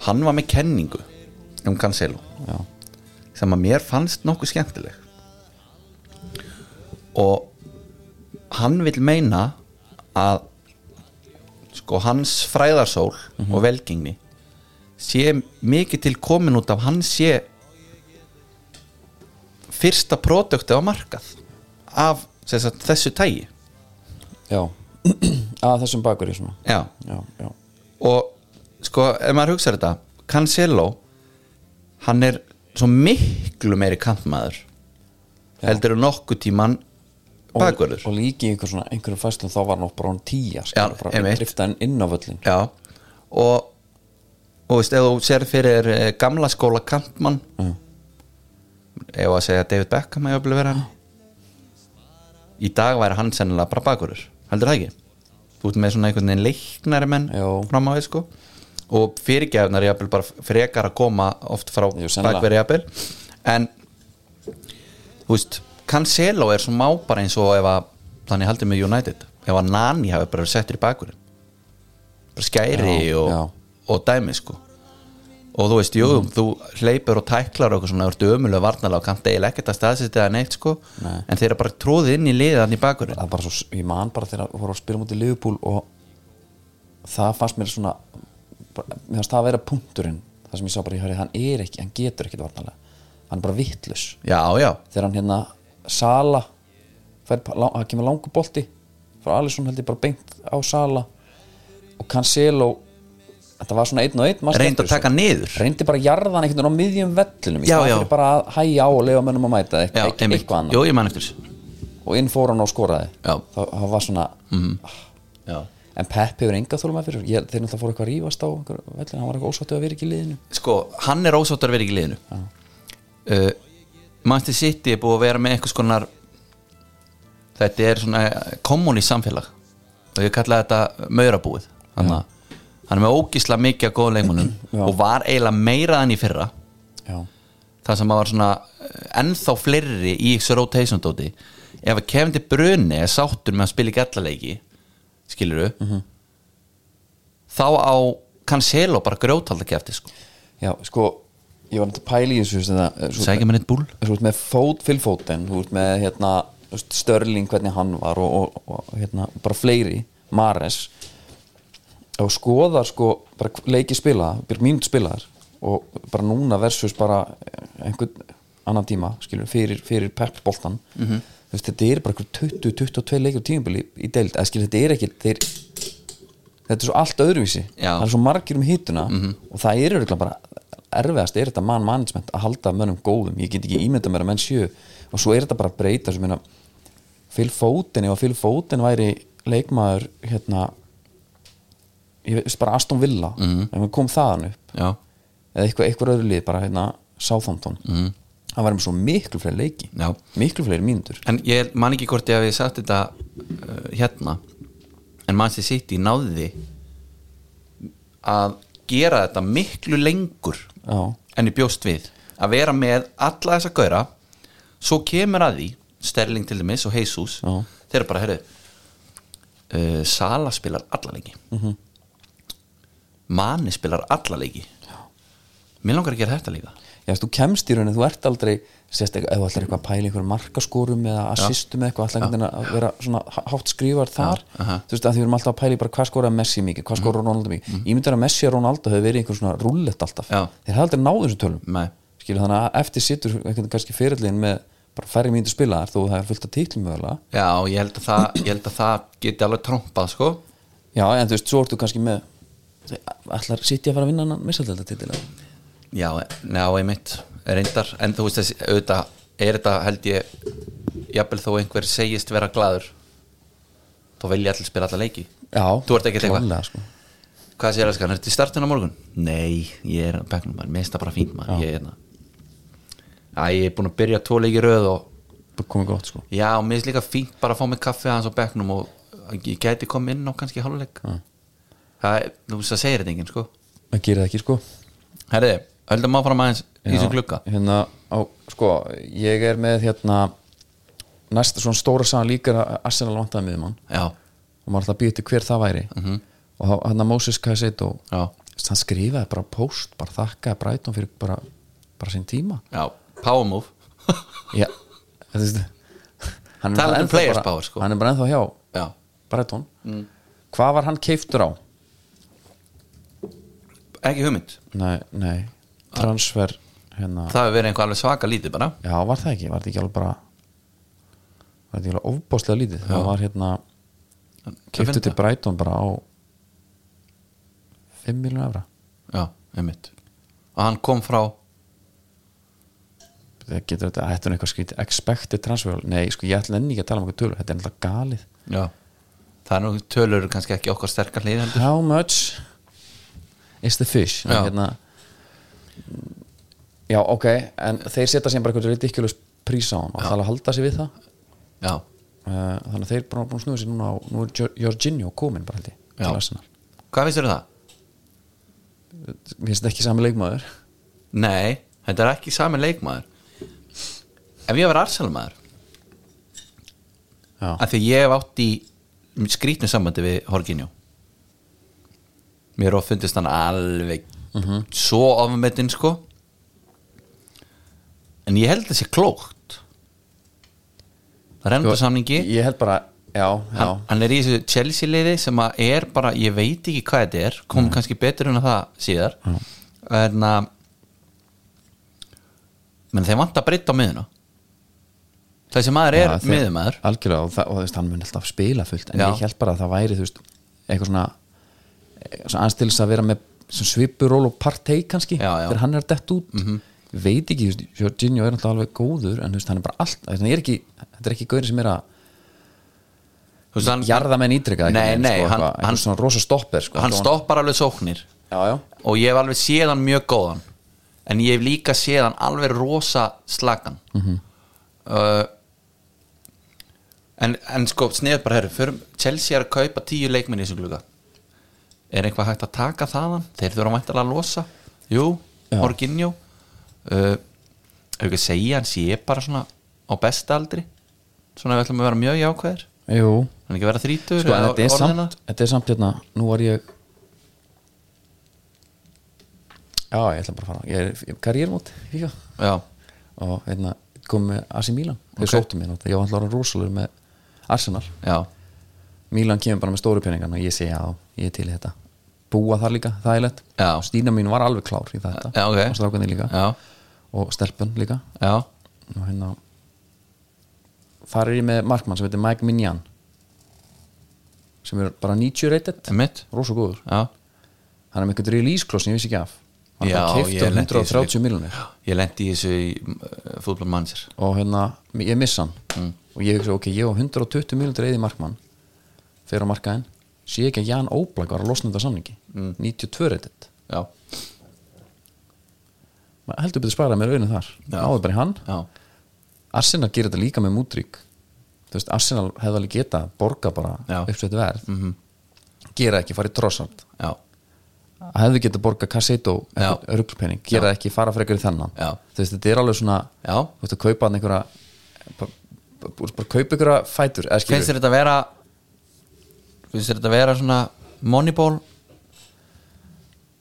hann var með kenningu um Cancelo. Já, sem að mér fannst nokkuð skemmtileg. Og hann vil meina að sko hans fræðarsól og velgengni sé mikið til komin út af hann sé fyrsta produkti á markað af sagt, þessu tægi já. Að þessum bakur já. já, já, og sko ef maður hugsa þetta Cancelo hann er svo miklu meiri kantmaður heldur en nokkuð tíman bakverður og líki í einhver svona, einhverjum fæslum þá var hann bara hann tíja Já, einmitt. drifta hann inn á völlin já. Og og veist, ef þú sér fyrir eh, gamla skóla kantmann Mm. ef að segja David Beckham hefur verið hann í dag væri hann sennilega bara bakverður heldur það ekki? Þú ert með svona einhvern veginn leiknari menn Jó. fram á því sko. Og fyrirgefnar jafnvel bara frekar að koma oft frá bakverði jafnvel. En þú veist Cancelo er svo má bara eins og ef að þannig haldið með United. Ef að Nani hafi bara verið settur í bakverðin bara skæri Já, og, já. og dæmi sko. Og þú veist, jú, þú hleypur og tæklar og eitthvað svona, þú ert ömulega varnalega og kannt eiginlega ekkert að staðsetja það neitt sko. Nei. en þeir eru bara tróðið inn í liðan í bakverðin það er bara svo, ég man bara þegar við vorum að spila mútið Liverpool og það fannst mér svona bara, mér fannst það að vera punkturinn það sem ég sá bara í höri, hann er ekki, hann getur ekki varnarlega. Hann er bara vittlus þegar hann hérna Sala það kemur langu bolti frá Alisson held ég bara beint á Sala. Og Cancelo þetta var svona einn og einn manstu reynd eftir að taka niður. Reyndi bara að jarða hann einhvern veginn á miðjum vellinum í Já, staðinn já. fyrir bara að hæja á og leifa mönnum að mæta já, eitthvað, einmitt. eitthvað þessu. og inn fór hann og skoraði. Já. Það, það var svona já. en Pep hefur enga þólum að fyrir ég, þeir náttúrulega fóru eitthvað að rífast á hann var eitthvað ósáttu að vera ekki í liðinu. Sko, hann er ósáttar verið ekki í liðinu. Uh, Manchester City er búið að vera með eitthvað skonar þetta er svona kommuni samfélag og ég kalla þetta maurabúið að hann er með ógísla mikið af góðum leikmunum Já. og var eiginlega meira enn í fyrra já, það sem að var svona eh, ennþá fleiri í þessu rotation dóti ef að Kevin De Bruyne er sáttur með að spila ekki allaleiki skilur Mhm. þá á Cancelo bara grjótalda kefti sko. já, sko ég var náttúrulega að pæla í þessu það, svo, sækja mér eitt búl. Þú ert með fót fylgfóten þú ert með hérna Störling hvernig hann var og, og, og hérna bara fleiri, Mares og skoðar sko bara leiki spila, mínut spilaðar og bara núna versus bara einhvern annan tíma skilur, fyrir, fyrir Pep boltan -hmm. veist, þetta er bara einhver 20-22 leikir tímabili í deild, eða skilur þetta er ekki þeir, þetta er svo allt öðruvísi. Já. það er svo margir um hituna og það er örugglega bara erfiðast er þetta man management að halda mönnum góðum ég get ekki ímynda mér að menn sjö og svo er þetta bara að breyta sem meina Phil Foden, ef að Phil Foden væri leikmaður hérna ég veist bara Aston Villa mm. ef hann kom þaðan upp já, eða eitthvað, eitthvað öðru lið, bara hérna Southampton mm. hann væri með svo miklu fleiri leiki Já. miklu fleiri mínútur en ég man ekki hvort ég hafi sagt þetta uh, hérna en Manchester City náði að gera þetta miklu lengur já, en ég bjóst við að vera með alla þessa gaura svo kemur að því Sterling til dæmis og Jesus Já. þeir eru bara, herru uh, Sala spilar alla leiki. Mhm. Mani spilar alla leiki. Mér langar að gera þetta líka. Já, þú kemst í rauninni, þú ert aldrei sérst, ef þú ætlar eitthvað að pæla einhverjum markaskorum eða assistum eða eitthvað, einhvern veginn að vera svona há- hátt skrifar þar. aha. þú veist, að því við erum alltaf að pæla í bara hvað skora Messi mikið, hvað skora Ronaldo mikið. Ég myndi að Messi og Ronaldo hefur verið einhver svona rúllett alltaf, Já. þeir hefði aldrei náðu þessum tölum. Nei. skilur þannig að eftir sittur einhvern kannski fyrirlin með bara færri mínútur spilaðar þó það er fullt af títlum mögulega. Já, ég held að það, ég held að það geti alveg trompað sko. Já, en þú veist, svo ertu kannski með ætlar City að fara að vinna hann missaldelda Já, njá, einmitt reyndar, en þú veist þessi, auðvitað er þetta held ég jafnvel þó einhver segist vera glaður þá vilja allir spila alla leiki já, Þú ert ekkert eitthvað? sko. Hvað sér elskan, er þetta í startinu á morgun? Nei, ég er á bekknum maður, það bara fínt maður ég, er hérna. Æ, ég er búin að byrja tvo leiki röð og komið gott sko já, og mér finnst líka fínt bara að fá mig kaffi aðeins á bekknum og ég gæti komið inn á kannski hálfleik Það er, þú veist það segir þetta enginn sko það gerir það ekki sko Herði, höldum áfram aðeins í þessum glugga. hérna á, sko, ég er með hérna næsta svona stóra sagan líka er að Arsenal vantaði Já, og maður alltaf býtti hver það væri. -hmm. og hann að Moses já, hann skrifaði bara post, bara þakkaði Brighton fyrir bara, bara sín tíma. Já, power move. Já, þú veist hann er bara um bara, power, sko. hann er bara ennþá hjá Já, Brighton. Hvað var hann keiftur á? ekki hugmynd. Nei, nei, transfer hérna, Það hefur verið einhver alveg svaka lítið bara. Já var það ekki, var þetta ekki alveg bara var þetta ekki alveg ofbáslega lítið? Það var hérna finn til. Brighton bara á 5 miljónu efra Já, einmitt. Og hann kom frá það getur þetta, þetta er eitthvað skrítið expected transfer, nei sko ég ætla enn ekki að tala um eitthvað tölur, þetta er alltaf galið. Já. Það er nú tölur kannski ekki okkar sterkar hlið heldur. How much is the fish? Já. Hérna, já ok en þeir setja sér bara eitthvað ridiculous prís á hann og það er að halda sig við það. Já, uh, þannig að þeir bara búin að snúið sér núna á nú er Jor- Jorginho komin bara held ég til Arsenal. hvað finnst þér um það? mér finnst þetta ekki sami leikmaður. Nei, þetta er ekki sami leikmaður. Ef ég var Arsenal-maður já, af því ég hef átt í skrítnu sambandi við Horginjó mér er of fundist hann alveg svo ofmetinn sko. En ég held þessi klókt það er endur samningi ég held bara, já, já. Hann, hann er í þessu Chelsea liði sem að er bara, ég veit ekki hvað þetta er. Kom kannski betur en að það síðar. En að menn þeir vant að breytta á miðuna þessi maður er þeir- miðumæður algjörlega og, það, og veist, hann mun alltaf spila fullt en Já. ég held bara að það væri þú veist, eitthvað svona, þess að vera með svipuról og partei kannski Já, já. þegar hann er dett út. Ég veit ekki, Jorginho er alltaf alveg góður en veist, hann er bara allt hann er ekki, þetta er ekki góður sem er að veist, hann, jarða menn ítrykkað Nei, nei, sko, hann- hann- svona rosa stopper sko, hann Þetta stoppar alveg sóknir. Já, og ég hef alveg séð hann mjög góðan en ég hef líka séð hann alveg rosa slagan Mhm. uh, en, en sko sniður bara herru, Chelsea er að kaupa tíu leikmenn í þessum gluga er eitthvað hægt að taka þaðan? Þeir þurfa væntalega að losa. Jú. Morginjó uh, ef ekki að segja hann sé bara svona á besta aldri svona við ætlum að vera mjög jákvæðir. Jú. Hann ekki vera þrítur sko, þetta er samt, þetta er samt hérna, nú var ég já, ég ætla bara að fara. Ég er, ég er karriérmót og hérna kom með AC Milan. Þeir Ok. sóttu mér ég var alltaf rosalur með Arsenal, já, Milan kemur bara með stóru peningan og ég segi já, ég er til þetta. Búa þar líka, það er lett. Stína mín var alveg klár í þetta. Já, ok. og strákunni líka. Já, og stelpun líka. Já. Og hérna þar er ég með markmann sem heitir Mike Mignan sem er bara 90 rated. Rosa góður. Hann er með eitthvað release kloss sem ég vissi ekki af. Hann Já, keifti ég á lenti í þessu 130 miljonir Ég lendi í þessu uh, fútbolmanager og hérna, ég missa hann. Mm. og ég hugsa, ok, ég á 120 miljonir eða markmann fyrir á markaðin sé ekki að Jan Óblag var að losna þetta samningi. Mm. 92 rated Já, maður heldur betur sparaði með rauninu þar. Já. náðu bara í hann. Já, Arsenal gerir þetta líka með mútrík Arsenal hefði alveg geta borga bara Já. uppsveitu verð. Mhm, gera ekki, farið trossart já, hefði geta borga Cassetto Já. rugglpenning, gera ekki, fara frekar í þennan. Já. veist, þetta er alveg svona Já. þú veist að kaupa einhverja bara, kaupa einhverja fætur Finnst þér þetta að vera Finnst þetta að vera svona Moneyball?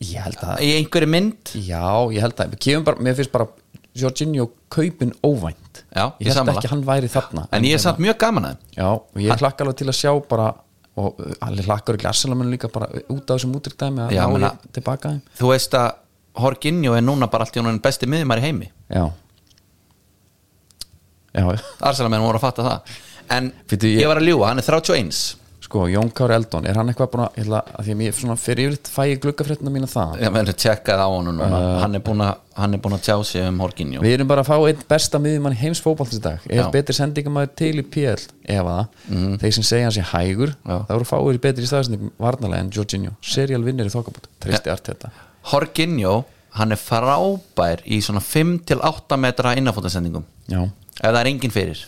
Ég held að í einhverju mynd? Já, ég held að bara, mér finnst bara Jorginho kaupin óvænt. Já, Ég ég held ekki að hann væri þarna en ég er samt mjög gaman að Já, og ég hlakka alveg til að sjá bara og uh, hann hlakkar ekki Arsenal líka bara út af þessum útryktæmi að Já, ná meina- ég tilbaka þeim. Þú veist að Horginjó er núna bara allt í hún besti miðjumar í heimi. Já. Já, Arsenalmenn voru að fatta það. En Bíddu, ég... ég- var að ljúga, hann er 31 sko, Jón Kári Eldon, er hann eitthvað búin að, ætla, að því að mér svona fyrir yfir fæ ég gluggafréttina mína það ég meður tjekkað á honum núna. Hann, er að, hann er búin að tjá sig um Horginjó Við erum bara að fá einn besta miðjumann í heims fótboltis í dag. Er Já. betri sendingamæður til í PL ef að þeir sem segja hann sé hægur Já. það voru fáir betri í staðsendingum varnalega en Jorginho. Serial vinnir í þokkabút Tristi ja. Arteta. Horginjó, hann er frábær í svona 5-8 metra innafótasendingum Já, ef það er enginn fyrir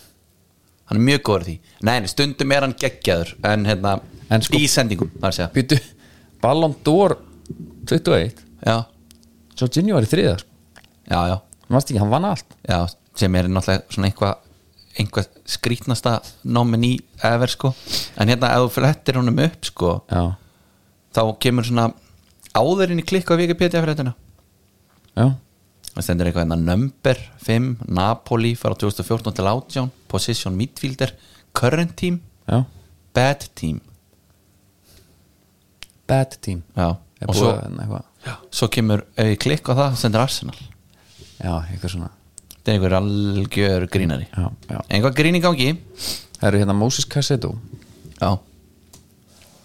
hann er mjög góður því. Nei, stundum er hann geggjaður en hérna, En sko- í sendingum býtu Ballon d'Or 21 já, Jorginho var í þriða sko. já, já, ekki, hann vann allt. Já sem er náttúrulega svona eitthvað einhvað skrítnasta nomin í ever sko. En hérna ef þú flettir honum upp sko þá kemur svona áðurinn í klikka á Wikipedia fyrir þetta já, það stendur eitthvað hérna number 5 Napoli fara 2014 til 18 position midfielder current team já. bad team. Bad team. Já. Og svo, svo kemur klikka á það þá stendur Arsenal. Já, eitthvað svona. Þetta er einhver algjör grínari. Já, já. Einhvað grín í gangi? Það eru hérna Moses Cassetto já.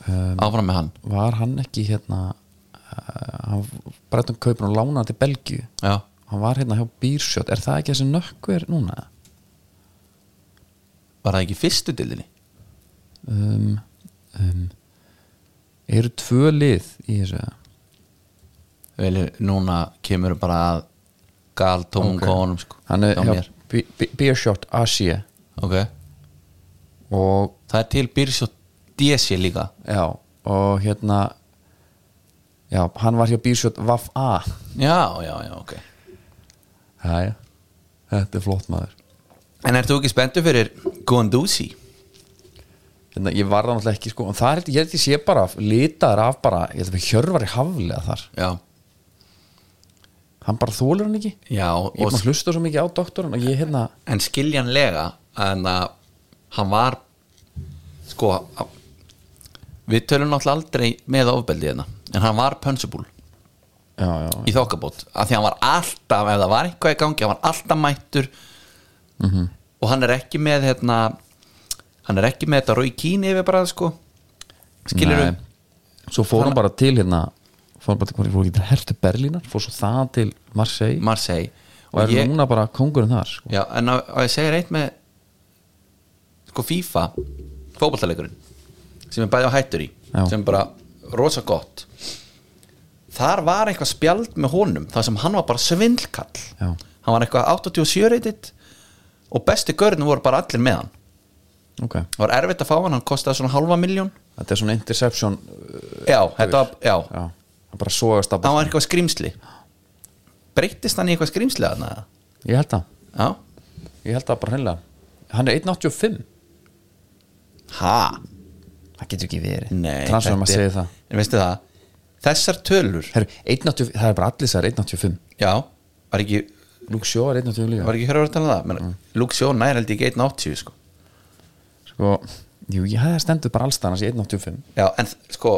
Um, áfram með hann. Var hann ekki hérna uh, Hann breytum kaupin og lána hann til Belgíu. Já, Hann var hérna hjá Bírsjótt Er það ekki þessi nökkver núna? var það ekki fyrstu dildinni Um, um, eru tvö lið í þessu? Vel núna kemur bara að gal tómum Ok. okay. sko, Hann er hjá Bírsjótt Asia ok, og það er til og DC líka. Já, og hérna já, hann var hjá Bírsjótt Vaf A. Já, já, já, ok Hæja, þetta er flott maður. En ert þú ekki spenntu fyrir Guendouzi? Hérna, ég var það náttúrulega ekki sko en það er, ég held ég sé bara litaður af bara, ég held að við hjörvar í haflega þar. Já, hann bara þólur hann ekki? Já ég er að hlusta svo mikið á doktorinn og ég hérna en skiljanlega en að hann var sko að- við tölum náttúrulega aldrei með ofbeldi hérna en hann var punchable já, já, í þokkabót af því hann var alltaf, ef það var eitthvað í gangi hann var alltaf mættur Mhm. og hann er ekki með hérna, hann er ekki með þetta Rói Kín yfir bara sko skilur Nei. svo fór hann bara til hérna fór hann bara til, fór ekki til Hertu Berlínar fór svo það til Marseille Marseille og er ég, núna bara kongurinn þar sko. já, en að, að ég segir eitt með sko FIFA fótballtaleikurinn sem er bæði á hættur í Já. sem er bara rosa gott þar var eitthvað spjald með honum þar sem hann var bara svindlkall. Já. hann var eitthvað 87 reytitt og besti görðin voru bara allir með hann. Ok, það var erfitt að fá hann, hann kostaði svona halva miljón þetta er svona interception uh, já, þetta var, já, já, hann bara sogast af hann var eitthvað skrýmsli breyttist hann í eitthvað skrýmsli þarna? Ég held það, já, ég held það bara hreinlega. Hann er 1.85 ha? Það getur ekki verið. Nei, transferum að segja það. En veistu það, þessar tölur. Heru, 1.85 það er bara allir þessar 1.85 já, var ekki Shaw er 1.85 líka? Var ekki hörður að tala um það? Men, Mm. Shaw nær held ekki 1.80 sko. sko, jú, ég hefði stendur bara allstæðan að 1.85 já, en sko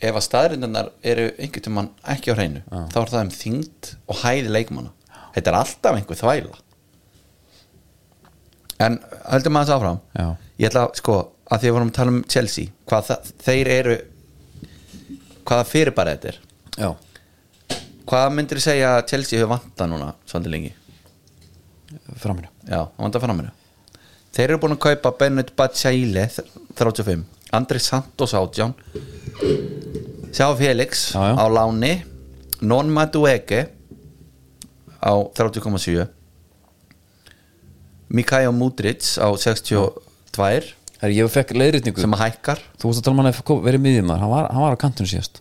ef að staðrindunar eru einhvern tímann ekki á hreinu þá er það um þyngd og hæði leikmanna. Þetta er alltaf einhver þvæla. En höldum maður þess áfram. Já. ég ætla sko að því að vorum að tala um Chelsea hvað það, þeir eru hvaða fyrirbæri þetta er. Já, hvað myndir þú segja að Chelsea hefur vantað núna svolítið lengi? Framinu Já, hann vantar fram henni Þeir eru búin að kaupa Bennett Batshaile 35, Andri Santos átján. Sjá Felix Já, já. á láni. Non Madueke á 30,7 Mikael Mudric á 62 Herri, ég fekk leiðritningu sem að hækkar. Þú veist að tala um hann að verið miðjum hann var, hann var á kantinu síðast.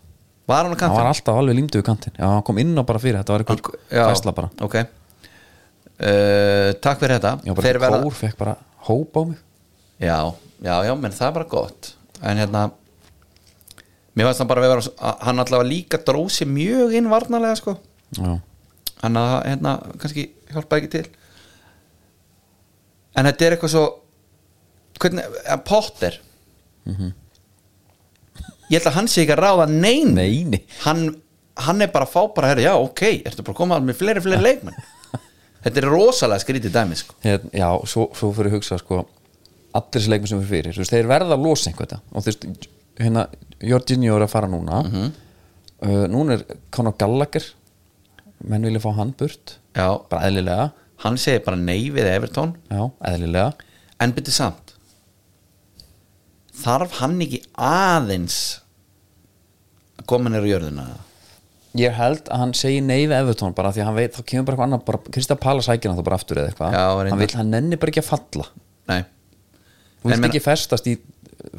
Var hann á hann var alltaf alveg límdu við kantin já, hann kom inn á bara fyrir, þetta var eitthvað fæsla bara. Ok. Uh, Takk fyrir þetta. Já, bara verða- kór fekk bara hóp á mig. Já, já, já, menn það er bara gott. En hérna mér fannst hann bara vera að hann allavega líka dróð sér mjög inn varnarlega sko. Já, hann að hérna kannski hjálpa ekki til. En þetta er eitthvað svo hvernig, að Potter. Ég held að hann sé ekki að ráða nein Nei, nei. hann, hann er bara að fá bara herra, já ok, ertu bara að koma með fleiri fleiri leikmenn? Þetta er rosalega skrítið dæmi sko. Já svo, svo fyrir að hugsa sko allir þessi leikmenn sem fyrir fyrir þú veist, þeir verða að losa einhvern og þú veist, hérna Jorginho er að fara núna. Uh, núna er Conor Gallagher. Menn vilja fá hann burt. Já, bara eðlilega, hann segir bara nei við Evertón já, eðlilega. En byrju samt þarf hann ekki aðeins að koma nýra jörðina? Ég held að hann segi nei við Evertón bara því að hann veit, þá kemur bara eitthvað annað bara, Krista Pala sækir hann þá bara aftur eða eitthvað. Hann vil, hann nenni bara ekki að falla. Nei, vilt meina- ekki festast í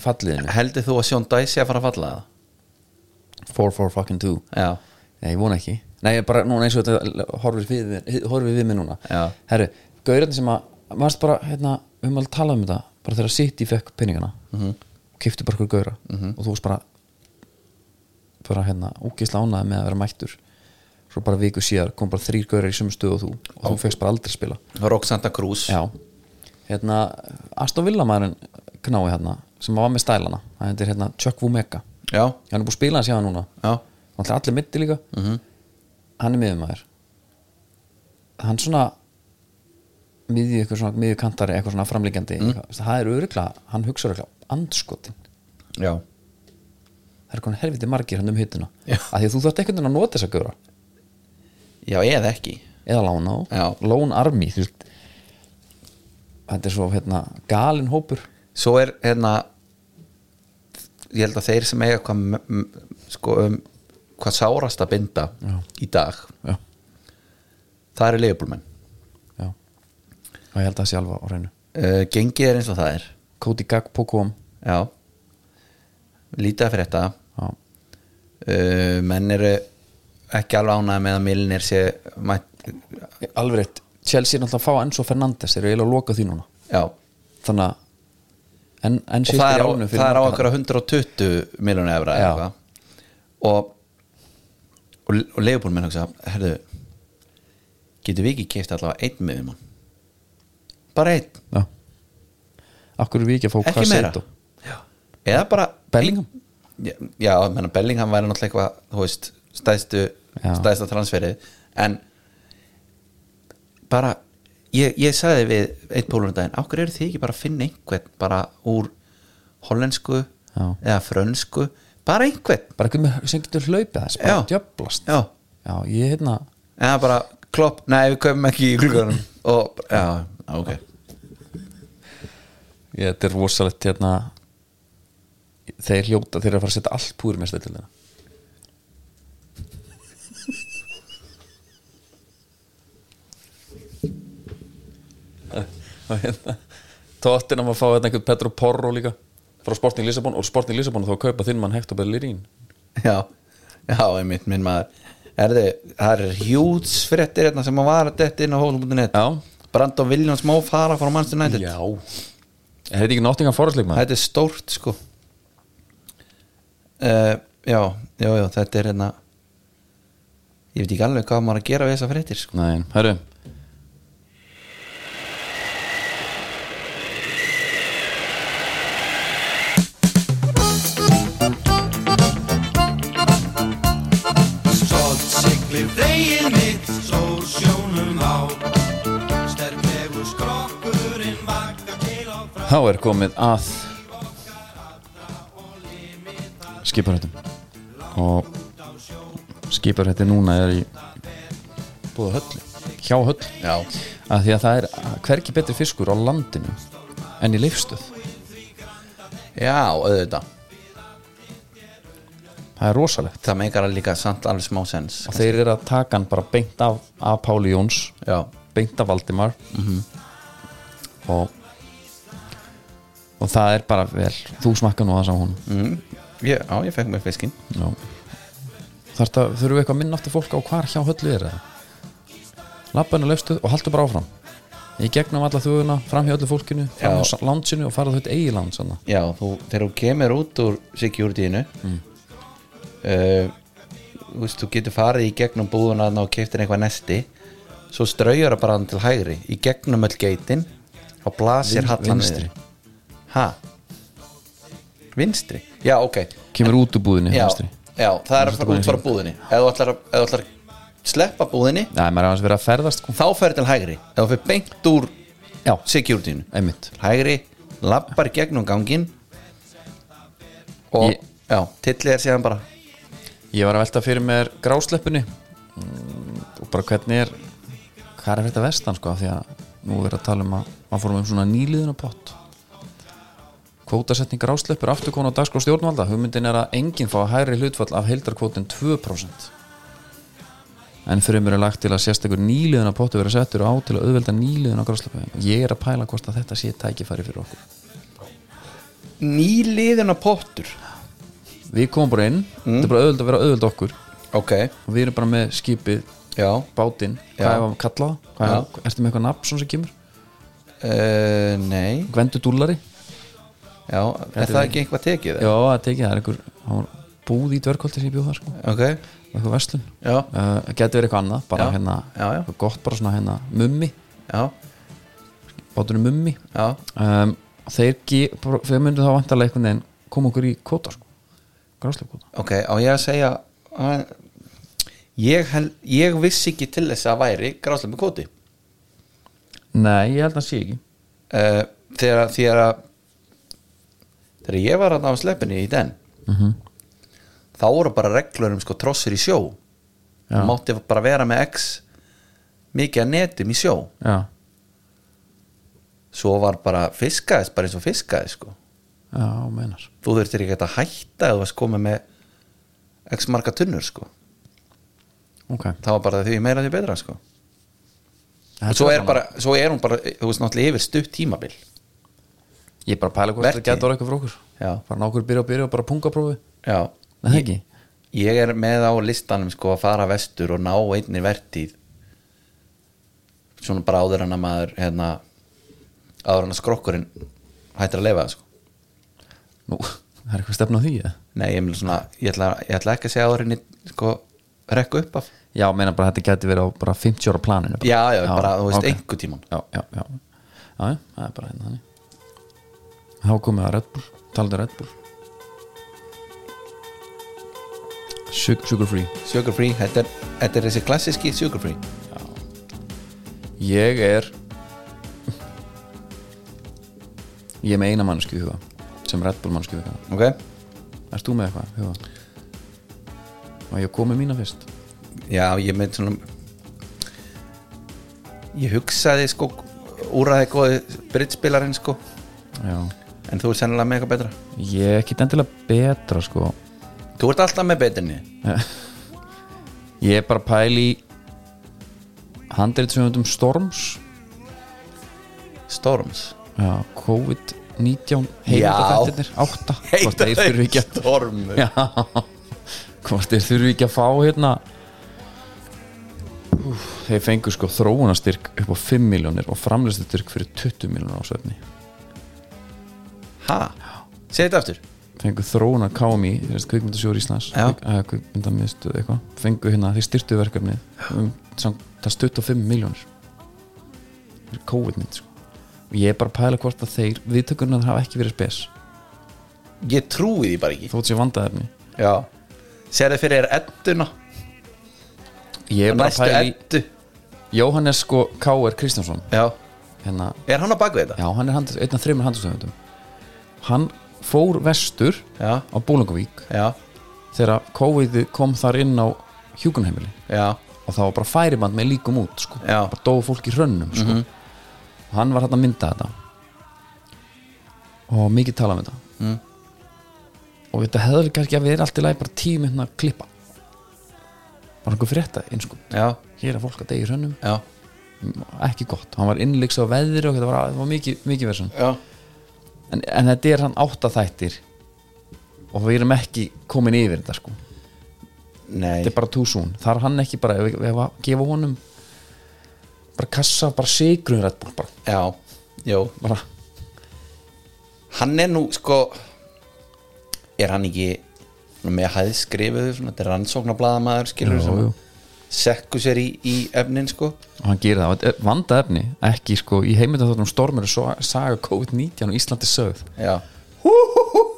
falliðinu heldur þú að Sjón Dæsi að fara að falla? Það? 4-4 fucking 2 já, Nei, ég vona ekki. Nei, ég bara núna eins og þetta horfir við, horfir við mig núna. Já. Herru, gaurarnir sem að Varst bara, hérna, við höfum alveg talað um þetta Bara þegar City fekk peningana. Mm -hmm. Kifti bara hverju gaura Og þú varst bara Bara, hérna, ógeðslega ánæði með að vera mættur. Svo bara viku síðar kom bara þrýr gaurar í sömu stöð og þú Og þú fegst bara aldrei spila. Rock Santa Cruz. Já. Hérna, Aston Villa maðurinn knái hérna Sem var með stælana Það er hérna Chuck Vumeka já, Hann er búið að spila hans hjá hann núna. Já, Náttúrulega allir mitti líka. Hann er miðumæður Hann svona miðju svona miðju kantari eitthvað svona framlíkjandi það er öruglega, hann hugsa öruglega andskotin, já. Það er konar helviti margir hann um hittuna, að því þú einhvern veginn að nota þess að gaura, já, eða ekki. Eða lána á. Lón veist. Þetta er svo hérna galin hópur. Svo er hérna ég held að þeir sem eiga hvað, sko, um, hvað sárast að binda Já. í dag já, það eru leifbúlmenn já og ég held að það sé alveg á reynu uh, gengið er eins og það er. Cody Gagpo kom já. Lítið að fyrir þetta já, uh, menn eru ekki alveg ánægð með að Milnir sé mætt, alveg rétt. Chelsea er náttúrulega að fá Enzo Fernandes þeir eru eiginlega að loka því núna. Já. Þannig að en, en og það er á, það er á okkur 120 miljónu efra og og, og leifbúl minn hugsa herðu, getur við ekki keift allavega einn miðjumann bara einn, já Akkur er við ekki að fá ekki meira Caseto? eða bara Bellingham? já, já menna, Bellingham væri náttúrulega eitthvað þú veist, stæðstu, Já. stæðsta transferið en bara ég, ég sagði við eitt pólunum daginn ákveður eru þið ekki bara að finna einhvern bara úr hollensku Já. eða frönsku bara einhvern bara eitthvað með, sem getur hlaupið þess bara Já. djöblast já, já, ég hérna eða bara klopp, nei við köfum ekki í klukkanum og já, ok þetta er rosalegt hérna þeir hljóta, þeir eru að fara að setja allt púður með stöldina og hérna tóttin að maður fá hérna einhvern Petro Porro líka frá Sporting Lissabon og Sporting Lissabon þá kaupa þinn mann Hector Bellerín. Já, já, einmitt minn maður. Erði, það er hjúts fréttir hérna sem að vara þetta inn á hólum.net Brandon Williams má fara frá Manchester United. Já er þetta ekki náttingan fórhastleik maður? þetta er stórt sko uh, já, já, já, þetta er hérna ég veit ekki alveg hvað maður að gera við þessa fréttir sko. Nei, herru Þá er komið að skiparhættum. Og skiparhætti núna er í búið höll hjá höll. Já, að því að það er hverki betri fiskur á landinu en í leifstöð já, auðvitað. Það er rosalegt. Það meikar að líka samt alveg smá sens og þeir eru að taka hann bara beint af, af Páli Jóns já, beint af Valdimar. Og og það er bara vel. Þú smakka nú að sá hún mm, já, ég fekk mér fiskinn. Þurfum við eitthvað að minna aftur fólk á hvar hjá höllu er það Labbaðinu löfstuð og haltu bara áfram. Í gegnum alla þjóðuna, fram hjá öllu fólkinu Fram Já. hjá landsinu og farað þetta eigi land sann. já, þú, þegar þú kemur út úr securityinu uh, þú veist, þú getur farið í gegnum búðuna og keftir eitthvað nesti svo straujar það bara til hægri. Í gegnum öll geitin og blasir Vin- hallan vinstri. Ha? Vinstri, já ok. Kemur út úr búðinni já, vinstri. já, það er að fara út frá búðinni. Ef þú ætlar að, ef þú ætlar að sleppa búðinni Nei, maður er aðeins verið að ferðast sko. þá fer til hægri. Ef þú fer beint úr Já, securitynu einmitt. Hægri, lappar í gegnum gangin og Ég- já, tillið er síðan bara. Ég var að velta fyrir mér grásleppunni. Mm, og bara hvernig er hvað er þetta vestan sko af því að nú er að tala um að maður fórum um svona nýliðuna pott kvótasetning grásleppur afturkon á dagskrá stjórnvalda. Hugmyndin er að enginn fá að hægri hlutfall af heildarkvótin 2% en fyrir mér er lagt til að sérstakur nýliðuna pottu vera settur á til að auðvelda nýliðuna grásleppu ég er að pæla hvort að þetta sé tækifæri fyrir okkur. Nýliðuna pottur við komum bara inn, þetta er bara auðveld að vera auðveld okkur. Ok, og við erum bara með skipið já. bátinn, hvað er að kalla það? Er, ertu með eitthvað nafn sem kemur? uh, nei, Gvendu dúllari? Já, er það ekki eitthvað tekið? Já, það tekið, það er einhver það búð í dvergkolti sem ég bjóð það sko. Ok, eitthvað verslun. Já, uh, geti verið eitthvað annað, bara Já. hérna Já, já. eitthvað gott, bara svona hérna mummi. Já, bátunum mummi. Já. Um, þeir, þeir myndu þá vantarlega einhvern veginn koma okkur í kóta sko. Gráslega kóta ok, á ég að segja að ég, hel, ég vissi ekki til þess að væri gráslega með kóti Nei, ég held að sé ekki. Uh, þegar að þegar ég var að á sleppinni í den Mhm. þá voru bara reglur um sko trossir í sjó. Þú mátti bara vera með x mikið að netum í sjó. Já, svo var bara fiskaðis bara eins og fiskaðis sko. Já, meinar. Þú þurftir ekki að hætta eða varst komið með x marga tunnur sko. Ok. Það var bara því meira því betra sko. Svo er, bara, svo er hún bara þú veist náttúrulega yfir stutt tímabil Ég er bara að pæla hvort þetta getur eitthvað frá okkur Já. Bara nákur byrja og byrja og bara pungaprófi já, Nei, það ekki ég er með á listanum sko að fara vestur og ná einni vertíð svona bara áður en að maður hérna, áður en að skrokkurinn hættir að lifa sko. Nú, það er eitthvað stefna á því eða? nei, ég, meina svona, ég, ætla, ég ætla ekki að segja áður en ég sko, rekka upp af Já, meina bara að þetta getur verið á bara 50 ára planinu bara. já, já, bara, þú veist, ok. einhver tíman já, já, já, já, já, það er bara hérna þannig Þá komið að Red Bull Talandi um Red Bull. Sugar, sugar free. Sugar free, þetta er, þetta er þessi klassiski sugar free. Ég er Ég er með eina mannsku í huga sem Red Bull mannsku í huga. Ok, Erst þú með eitthvað í huga? Og ég komið mína fyrst? Já, ég með svona ég hugsaði sko úræði góði brittspilarinn sko. Já en þú er sennilega með eitthvað betra? Ég er ekki endilega betra sko. Þú ert alltaf með betrinni Ég er bara að pæla í handrið Storms. Storms? Já, COVID-19 heimildafættirnir, átta. Hvort þeir þurfi ekki að Stormur. Já, hvort þeir þurfi ekki að fá hérna Úf, þeir fengu sko þróunastyrk upp á 5 miljónir og framlistastyrk fyrir 20 miljónir á svefni ha, segð þetta aftur. Fengu þróuna KMI, þeir kvikmyndasjóður Íslands kvikmyndamiðstöð eitthvað. Fengu hérna, þeir styrtu verkefnið um, það stutt á 5 miljónir fyrir COVID-19 sko. og ég er bara að pæla hvort að þeir viðtökurnar hafa ekki verið spes. Ég trúi því bara ekki. Þótt sér vandaðefni já, segð þið fyrir er edduna? Ég er bara að pæla í eddu. Jóhannes sko K.R. Kristjánsson. Já, hérna, er hann á bakvið þetta? já hann er einn af þreymur handastöðundum hann fór vestur já, á Bólangavík já, þegar COVID kom þar inn á hjúkunheimili já, og það var bara færiband með líkum út sko. Já. bara dóu fólk í hrönnum sko. og hann var hann að mynda þetta. Og mikið tala um þetta. Mm. og þetta hefði kannski að vera allt í lagi bara tíu myndna að klippa. Bara einhver frétta einsku já, hér er fólk að degi í hrönnum. Já, ekki gott, hann var innleiks á veðri og þetta var, var mikið, mikið verðsum já. En, en þetta er hann áttaþættir og við erum ekki komin yfir þetta sko. Nei. Þetta er bara soon, þar hann ekki bara ef að gefa honum bara kassa, bara bara, já, jú, bara hann er nú sko er hann ekki með hæðskrifuðu þetta er rannsóknarblaðamaður skilur Jú, jú. Sekku sér í, í efnin sko. Og hann gerir það, vanda efni ekki sko, í heimildaþáttunum stormur svo saga COVID-19 og Íslandi sögð. Já,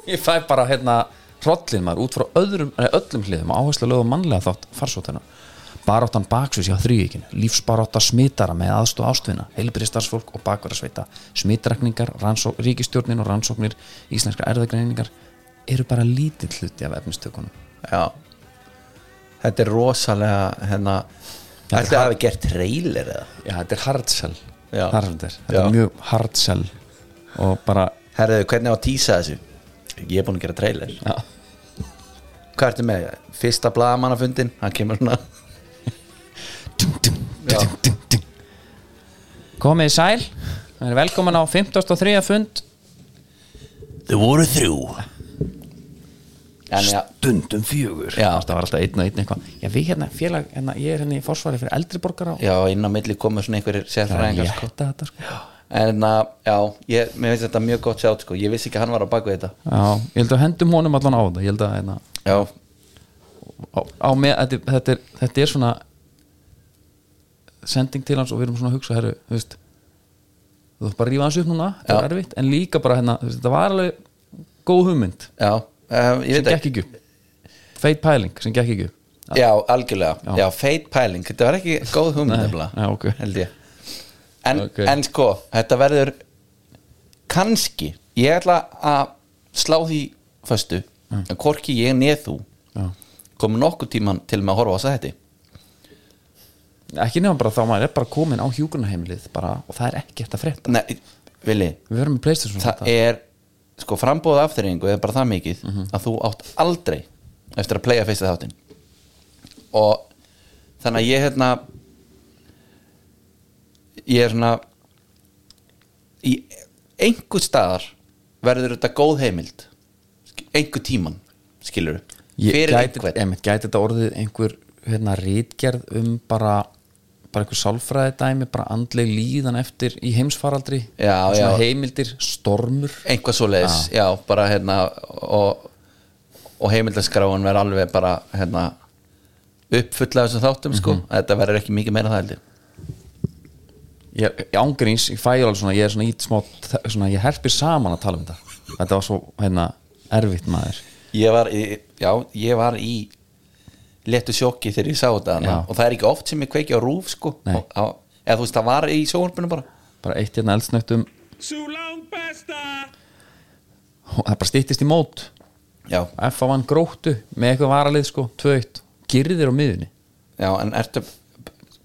ég fæ bara hérna hrollin maður út frá öðrum, nei, öllum hliðum og áherslu lögum mannlega þátt farsóttina baráttan baksvis hjá þrývíkinu lífsbarátta smitara með aðstof ástvinna heilbriðstarfsfólk og bakverðarsveita smitrakningar, rannsók, ríkistjórnin og rannsóknir íslenskra erðagreiningar eru bara lítill hluti af efnistökunum. Já þetta er rosalega hérna Þetta er Þetta har- hafi gert trailer eða já, þetta er hard sell Já. Það er sem þetta er. er mjög hard sell og bara Herðu, hvernig á að tísa þessu? Ég er búin að gera trailer já, Hvað ertu með? Fyrsta blaðamannafundin Hann kemur svona komið í sæl er velkomin á 53. fund Þau voru þrjú stundum fjögur Já. það var alltaf einn og einn eitthvað já, við hérna, félag, hérna, ég er hérna í forsvari fyrir eldri borgara og já, inn á milli komur svona einhverjir er sérfræðingar sko. sko. En að, já, ég, mér finnst þetta mjög gott sjátt sko. Ég vissi ekki að hann var á baku þetta já, ég held að hendum honum allan á þetta ég held að hérna, Já, á, á með, þetta, er- þetta, er, þetta er svona sending til hans og við erum svona að hugsa herru, þú veist þú þarf bara að rífa hans upp núna, þetta er Já. erfitt en líka bara hérna, þetta var alveg góð hugmynd já, um, sem gekk ekki feit pæling sem gekk ekki Já, algjörlega, Já. feit pæling. Þetta var ekki góð hugmynd Nei, nefnilega, já, ok. held ég. En, Ok. en sko, þetta verður kannski Ég ætla að slá því föstu að hvorki ég neð þú já. komum nokkuð tíman til með að horfa á þess að þetta ekki nefnum bara þá maður er bara komin á hjúgrunarheimilið bara, og það er ekki eftir að frétta. Nei, Vili, það er sko frambóð afþreyingu eða bara það mikið Mhm. að þú átt aldrei eftir að playa fyrsta þáttinn. Og þannig að ég hérna ég er svona í einhver staðar verður þetta góð heimild einhver tíman skilur Ég fyrir gæti, einhvern. gæti þetta orðið einhver hérna, rítgerð um bara bara einhver sálfræði dæmi bara andleg líðan eftir í heimsfaraldri Já, já. heimildir, stormur. Einhvað svo leiðis, já, bara hérna og, og heimildaskráin verður alveg bara hérna uppfulla þessum þáttum sko. Mhm. þetta verður ekki mikið meira það heldur ég, ég ángríns, ég fæ alveg svona ég er svona ít smá, svona, ég herpir saman að tala um þetta. Þetta var svo hérna erfitt maður. Ég var, í, já, ég var í léttu sjokki þegar ég sá þetta. Já. og það er ekki oft sem ég kveiki á rúf sko. Og, á, eða þú veist, það var í sjónvarpinu bara. Bara eitt hérna og það bara stýttist í mót. Já, F vann gróttu með eitthvað varalið sko 2-1, girðir á miðunni já, en ertu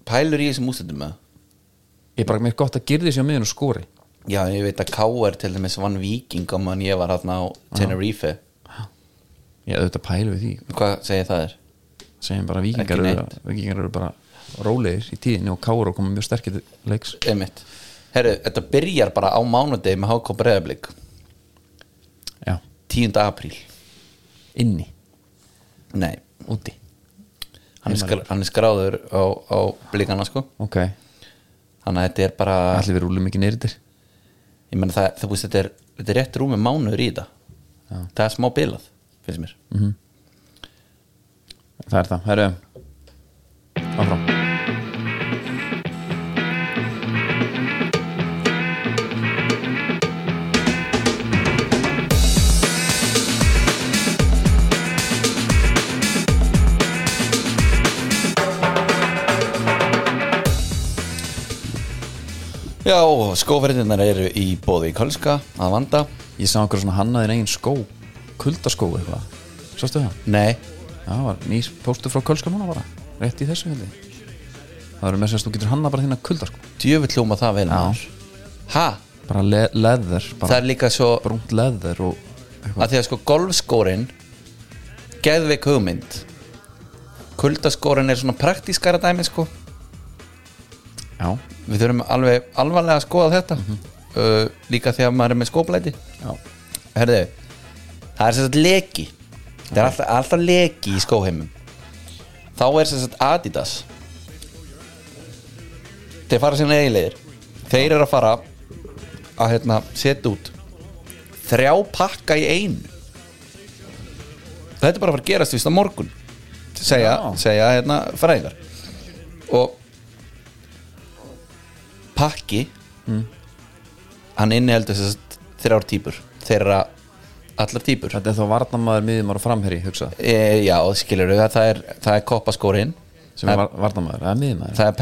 pælur í þessum ústöndum með ég er bara mér gott að girði sér á miðunni og skori. Já, ég veit að K.R. til dæmis vann Viking og mann ég var hérna á Tenerife. Ég auðvitað pælu við því. Hvað segir það er? Segjum bara vikingar eru, vikingar eru bara rólegir í tíðinni og Káur og koma mjög sterkir leiks. Herru, þetta byrjar bara á mánudegi með HK Breiðablík já, 10. apríl. Inni, Nei, úti. Hann skra, hann er skráður á, á blíkana sko. Ok, Þannig að þetta er bara allir við rúlum ekki neyrir Ég meina það, þú veist, þetta er, þetta er rétt rúmi mánuður í þetta. Já. Það er smá bilað, finnst mér það er það, herru áfram. Já, skóverðinnar eru í bóði í Kölska að vanda. Ég sá einhver svona hannaðir eigin skó kuldaskó eitthvað, sástu það? Nei, það var nýr póstur frá Kölska núna bara rétt í þessu hefði það eru með sérst, þú getur hanna bara þína kuldaskó djöfull hljóma það vel Ha? bara le Það bara er líka svo brúnt leather og eitthvað. Að því að sko golfskórin geðveik hugmynd. Kuldaskórin er svona praktískara dæmi sko. Já, við þurfum alveg alvarlega að skoða þetta. Uh, líka þegar maður er með skóplæti. Já, Herðu, það er sagt leki það er alltaf, alltaf leki í skóheimum. Þá er sem sagt Adidas. Þeir fara sína eiginlegir þeir eru að fara að hérna, setja út þrjá pakka í einu. Þetta er bara að fara að gerast vist á morgun segja, segja hérna fræðingar. Og pakki hann inniheldur þess að þrjár típur þeirra allar típur Þetta er þá varnamaður, miðjumar og framherri e, já, skilur við það er, það er koppaskórin sem er var, varnamaður, það er miðjumæður það er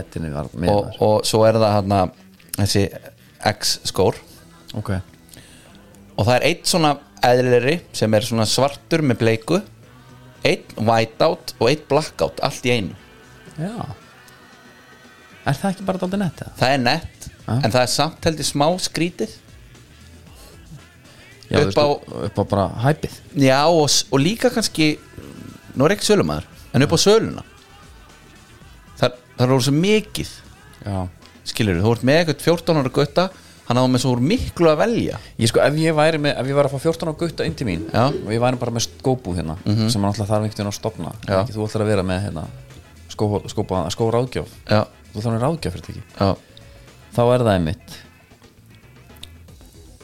er var, og, og svo er það hérna þessi X skór Ok, og það er eitt svona eðlilegri sem er svona svartur með bleiku eitt whiteout og eitt blackout allt í einu. Já. Er það ekki bara dálítið nett það er nett Ja. en það er samt heldur smá skrítið Já, Upp á, á- upp á bara hæpið já og, og líka kannski nú er ekki sölumæður en upp á söluna. Það, það er orðið svo mikið. Já. Skilur þú ert með eitthvað 14 ára gutta hann áður með svo úr miklu að velja. Ég sko, ef ég væri með, ef ég væri að fá 14 á gutta inn til mín Já. og ég væri bara með skóbú hérna sem hann alltaf þarf einhvern veginn að stopna ekki, þú ætlar að vera með hérna skó, skóbú, skó ráðgjöf. Já, þú þarf að ráðgjöf fyrir já, þá er það einmitt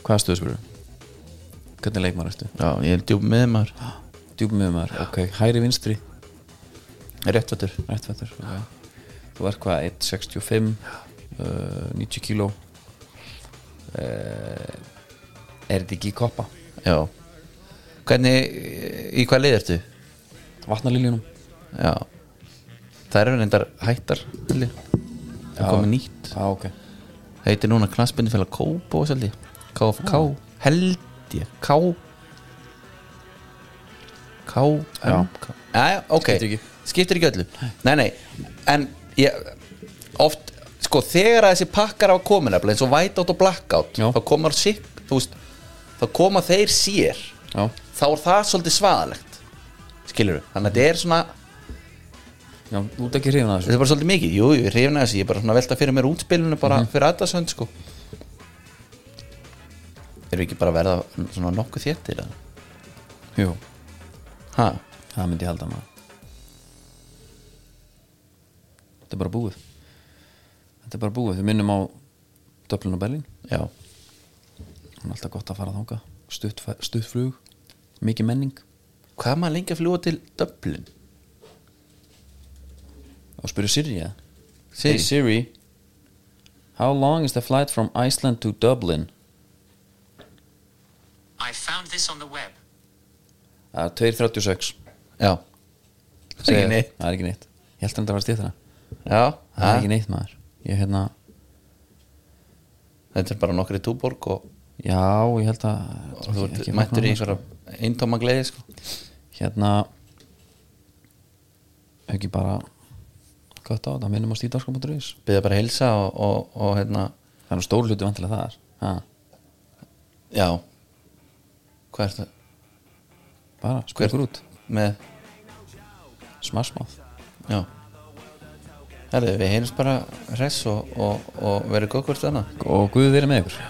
hvað spyrir hvernig leikmar ertu? Já, ég er djúb með maður djúpum með maður, ok, hæri vinstri? Réttvættur réttfættur okay. þú er hvað, 1.65 uh, 90 kíló. Uh, er þetta ekki í koppa? Já. Hvernig, í hvað lið ertu? vatnaliljunum já. Það eru reyndar hættar það Já. komið nýtt. Ah, ok, það heitir núna knaspinni félag seldi KFK, held ég K. K. M, K. Já, ok, Skiptir ekki. skiptir ekki öllu. Nei, nei, en ég oft, sko, þegar að þessi pakkar á komin eins og whiteout og blackout Já. þá koma sig, þú veist þá koma þeir sér. Já, þá er það svolítið svaðalegt. Skilur við, þannig að þetta er svona já, þú ert ekki hrifin að þetta þessu er bara svolítið mikið, jú, ég hrifna þessi ég er bara svona að velta fyrir mér útspilinu bara fyrir aðdasönd sko erum við ekki bara að verða svona nokkuð þéttir jú, ha, það myndi ég halda maður. Þetta er bara búið. Þetta er bara búið, við minnum á Dublin og Berlin já, hann er alltaf gott að fara þanga stutt, stutt flug, mikið menning. Hvað maður lengi að fljúa til Dublin? og spyrja Siri Siri? Hey Siri. How long is the flight from Iceland to Dublin? This on the web. Það er 2.36 já, það er ekki neitt. Það er ekki neitt. Ég held að þetta var stýttra já, Það er ekki neitt maður. Ég hérna þetta er bara nokkri túborg og, Já, ég held að og þú ekki- mættur í flóknara, einhverja eintóma gleði sko. Hérna Ekki bara Gott á þetta, minnum á stíðdarskom.is byrja bara að heilsa og, og, og hérna Það er nú stór hluti vantilega þar. Ha, já hvað er það? Bara, spurgur út með, Smarsmáð já. Herðu, við heyrjumst bara hress og, og, og verið góð hvort annað. Og Guð verið með ykkur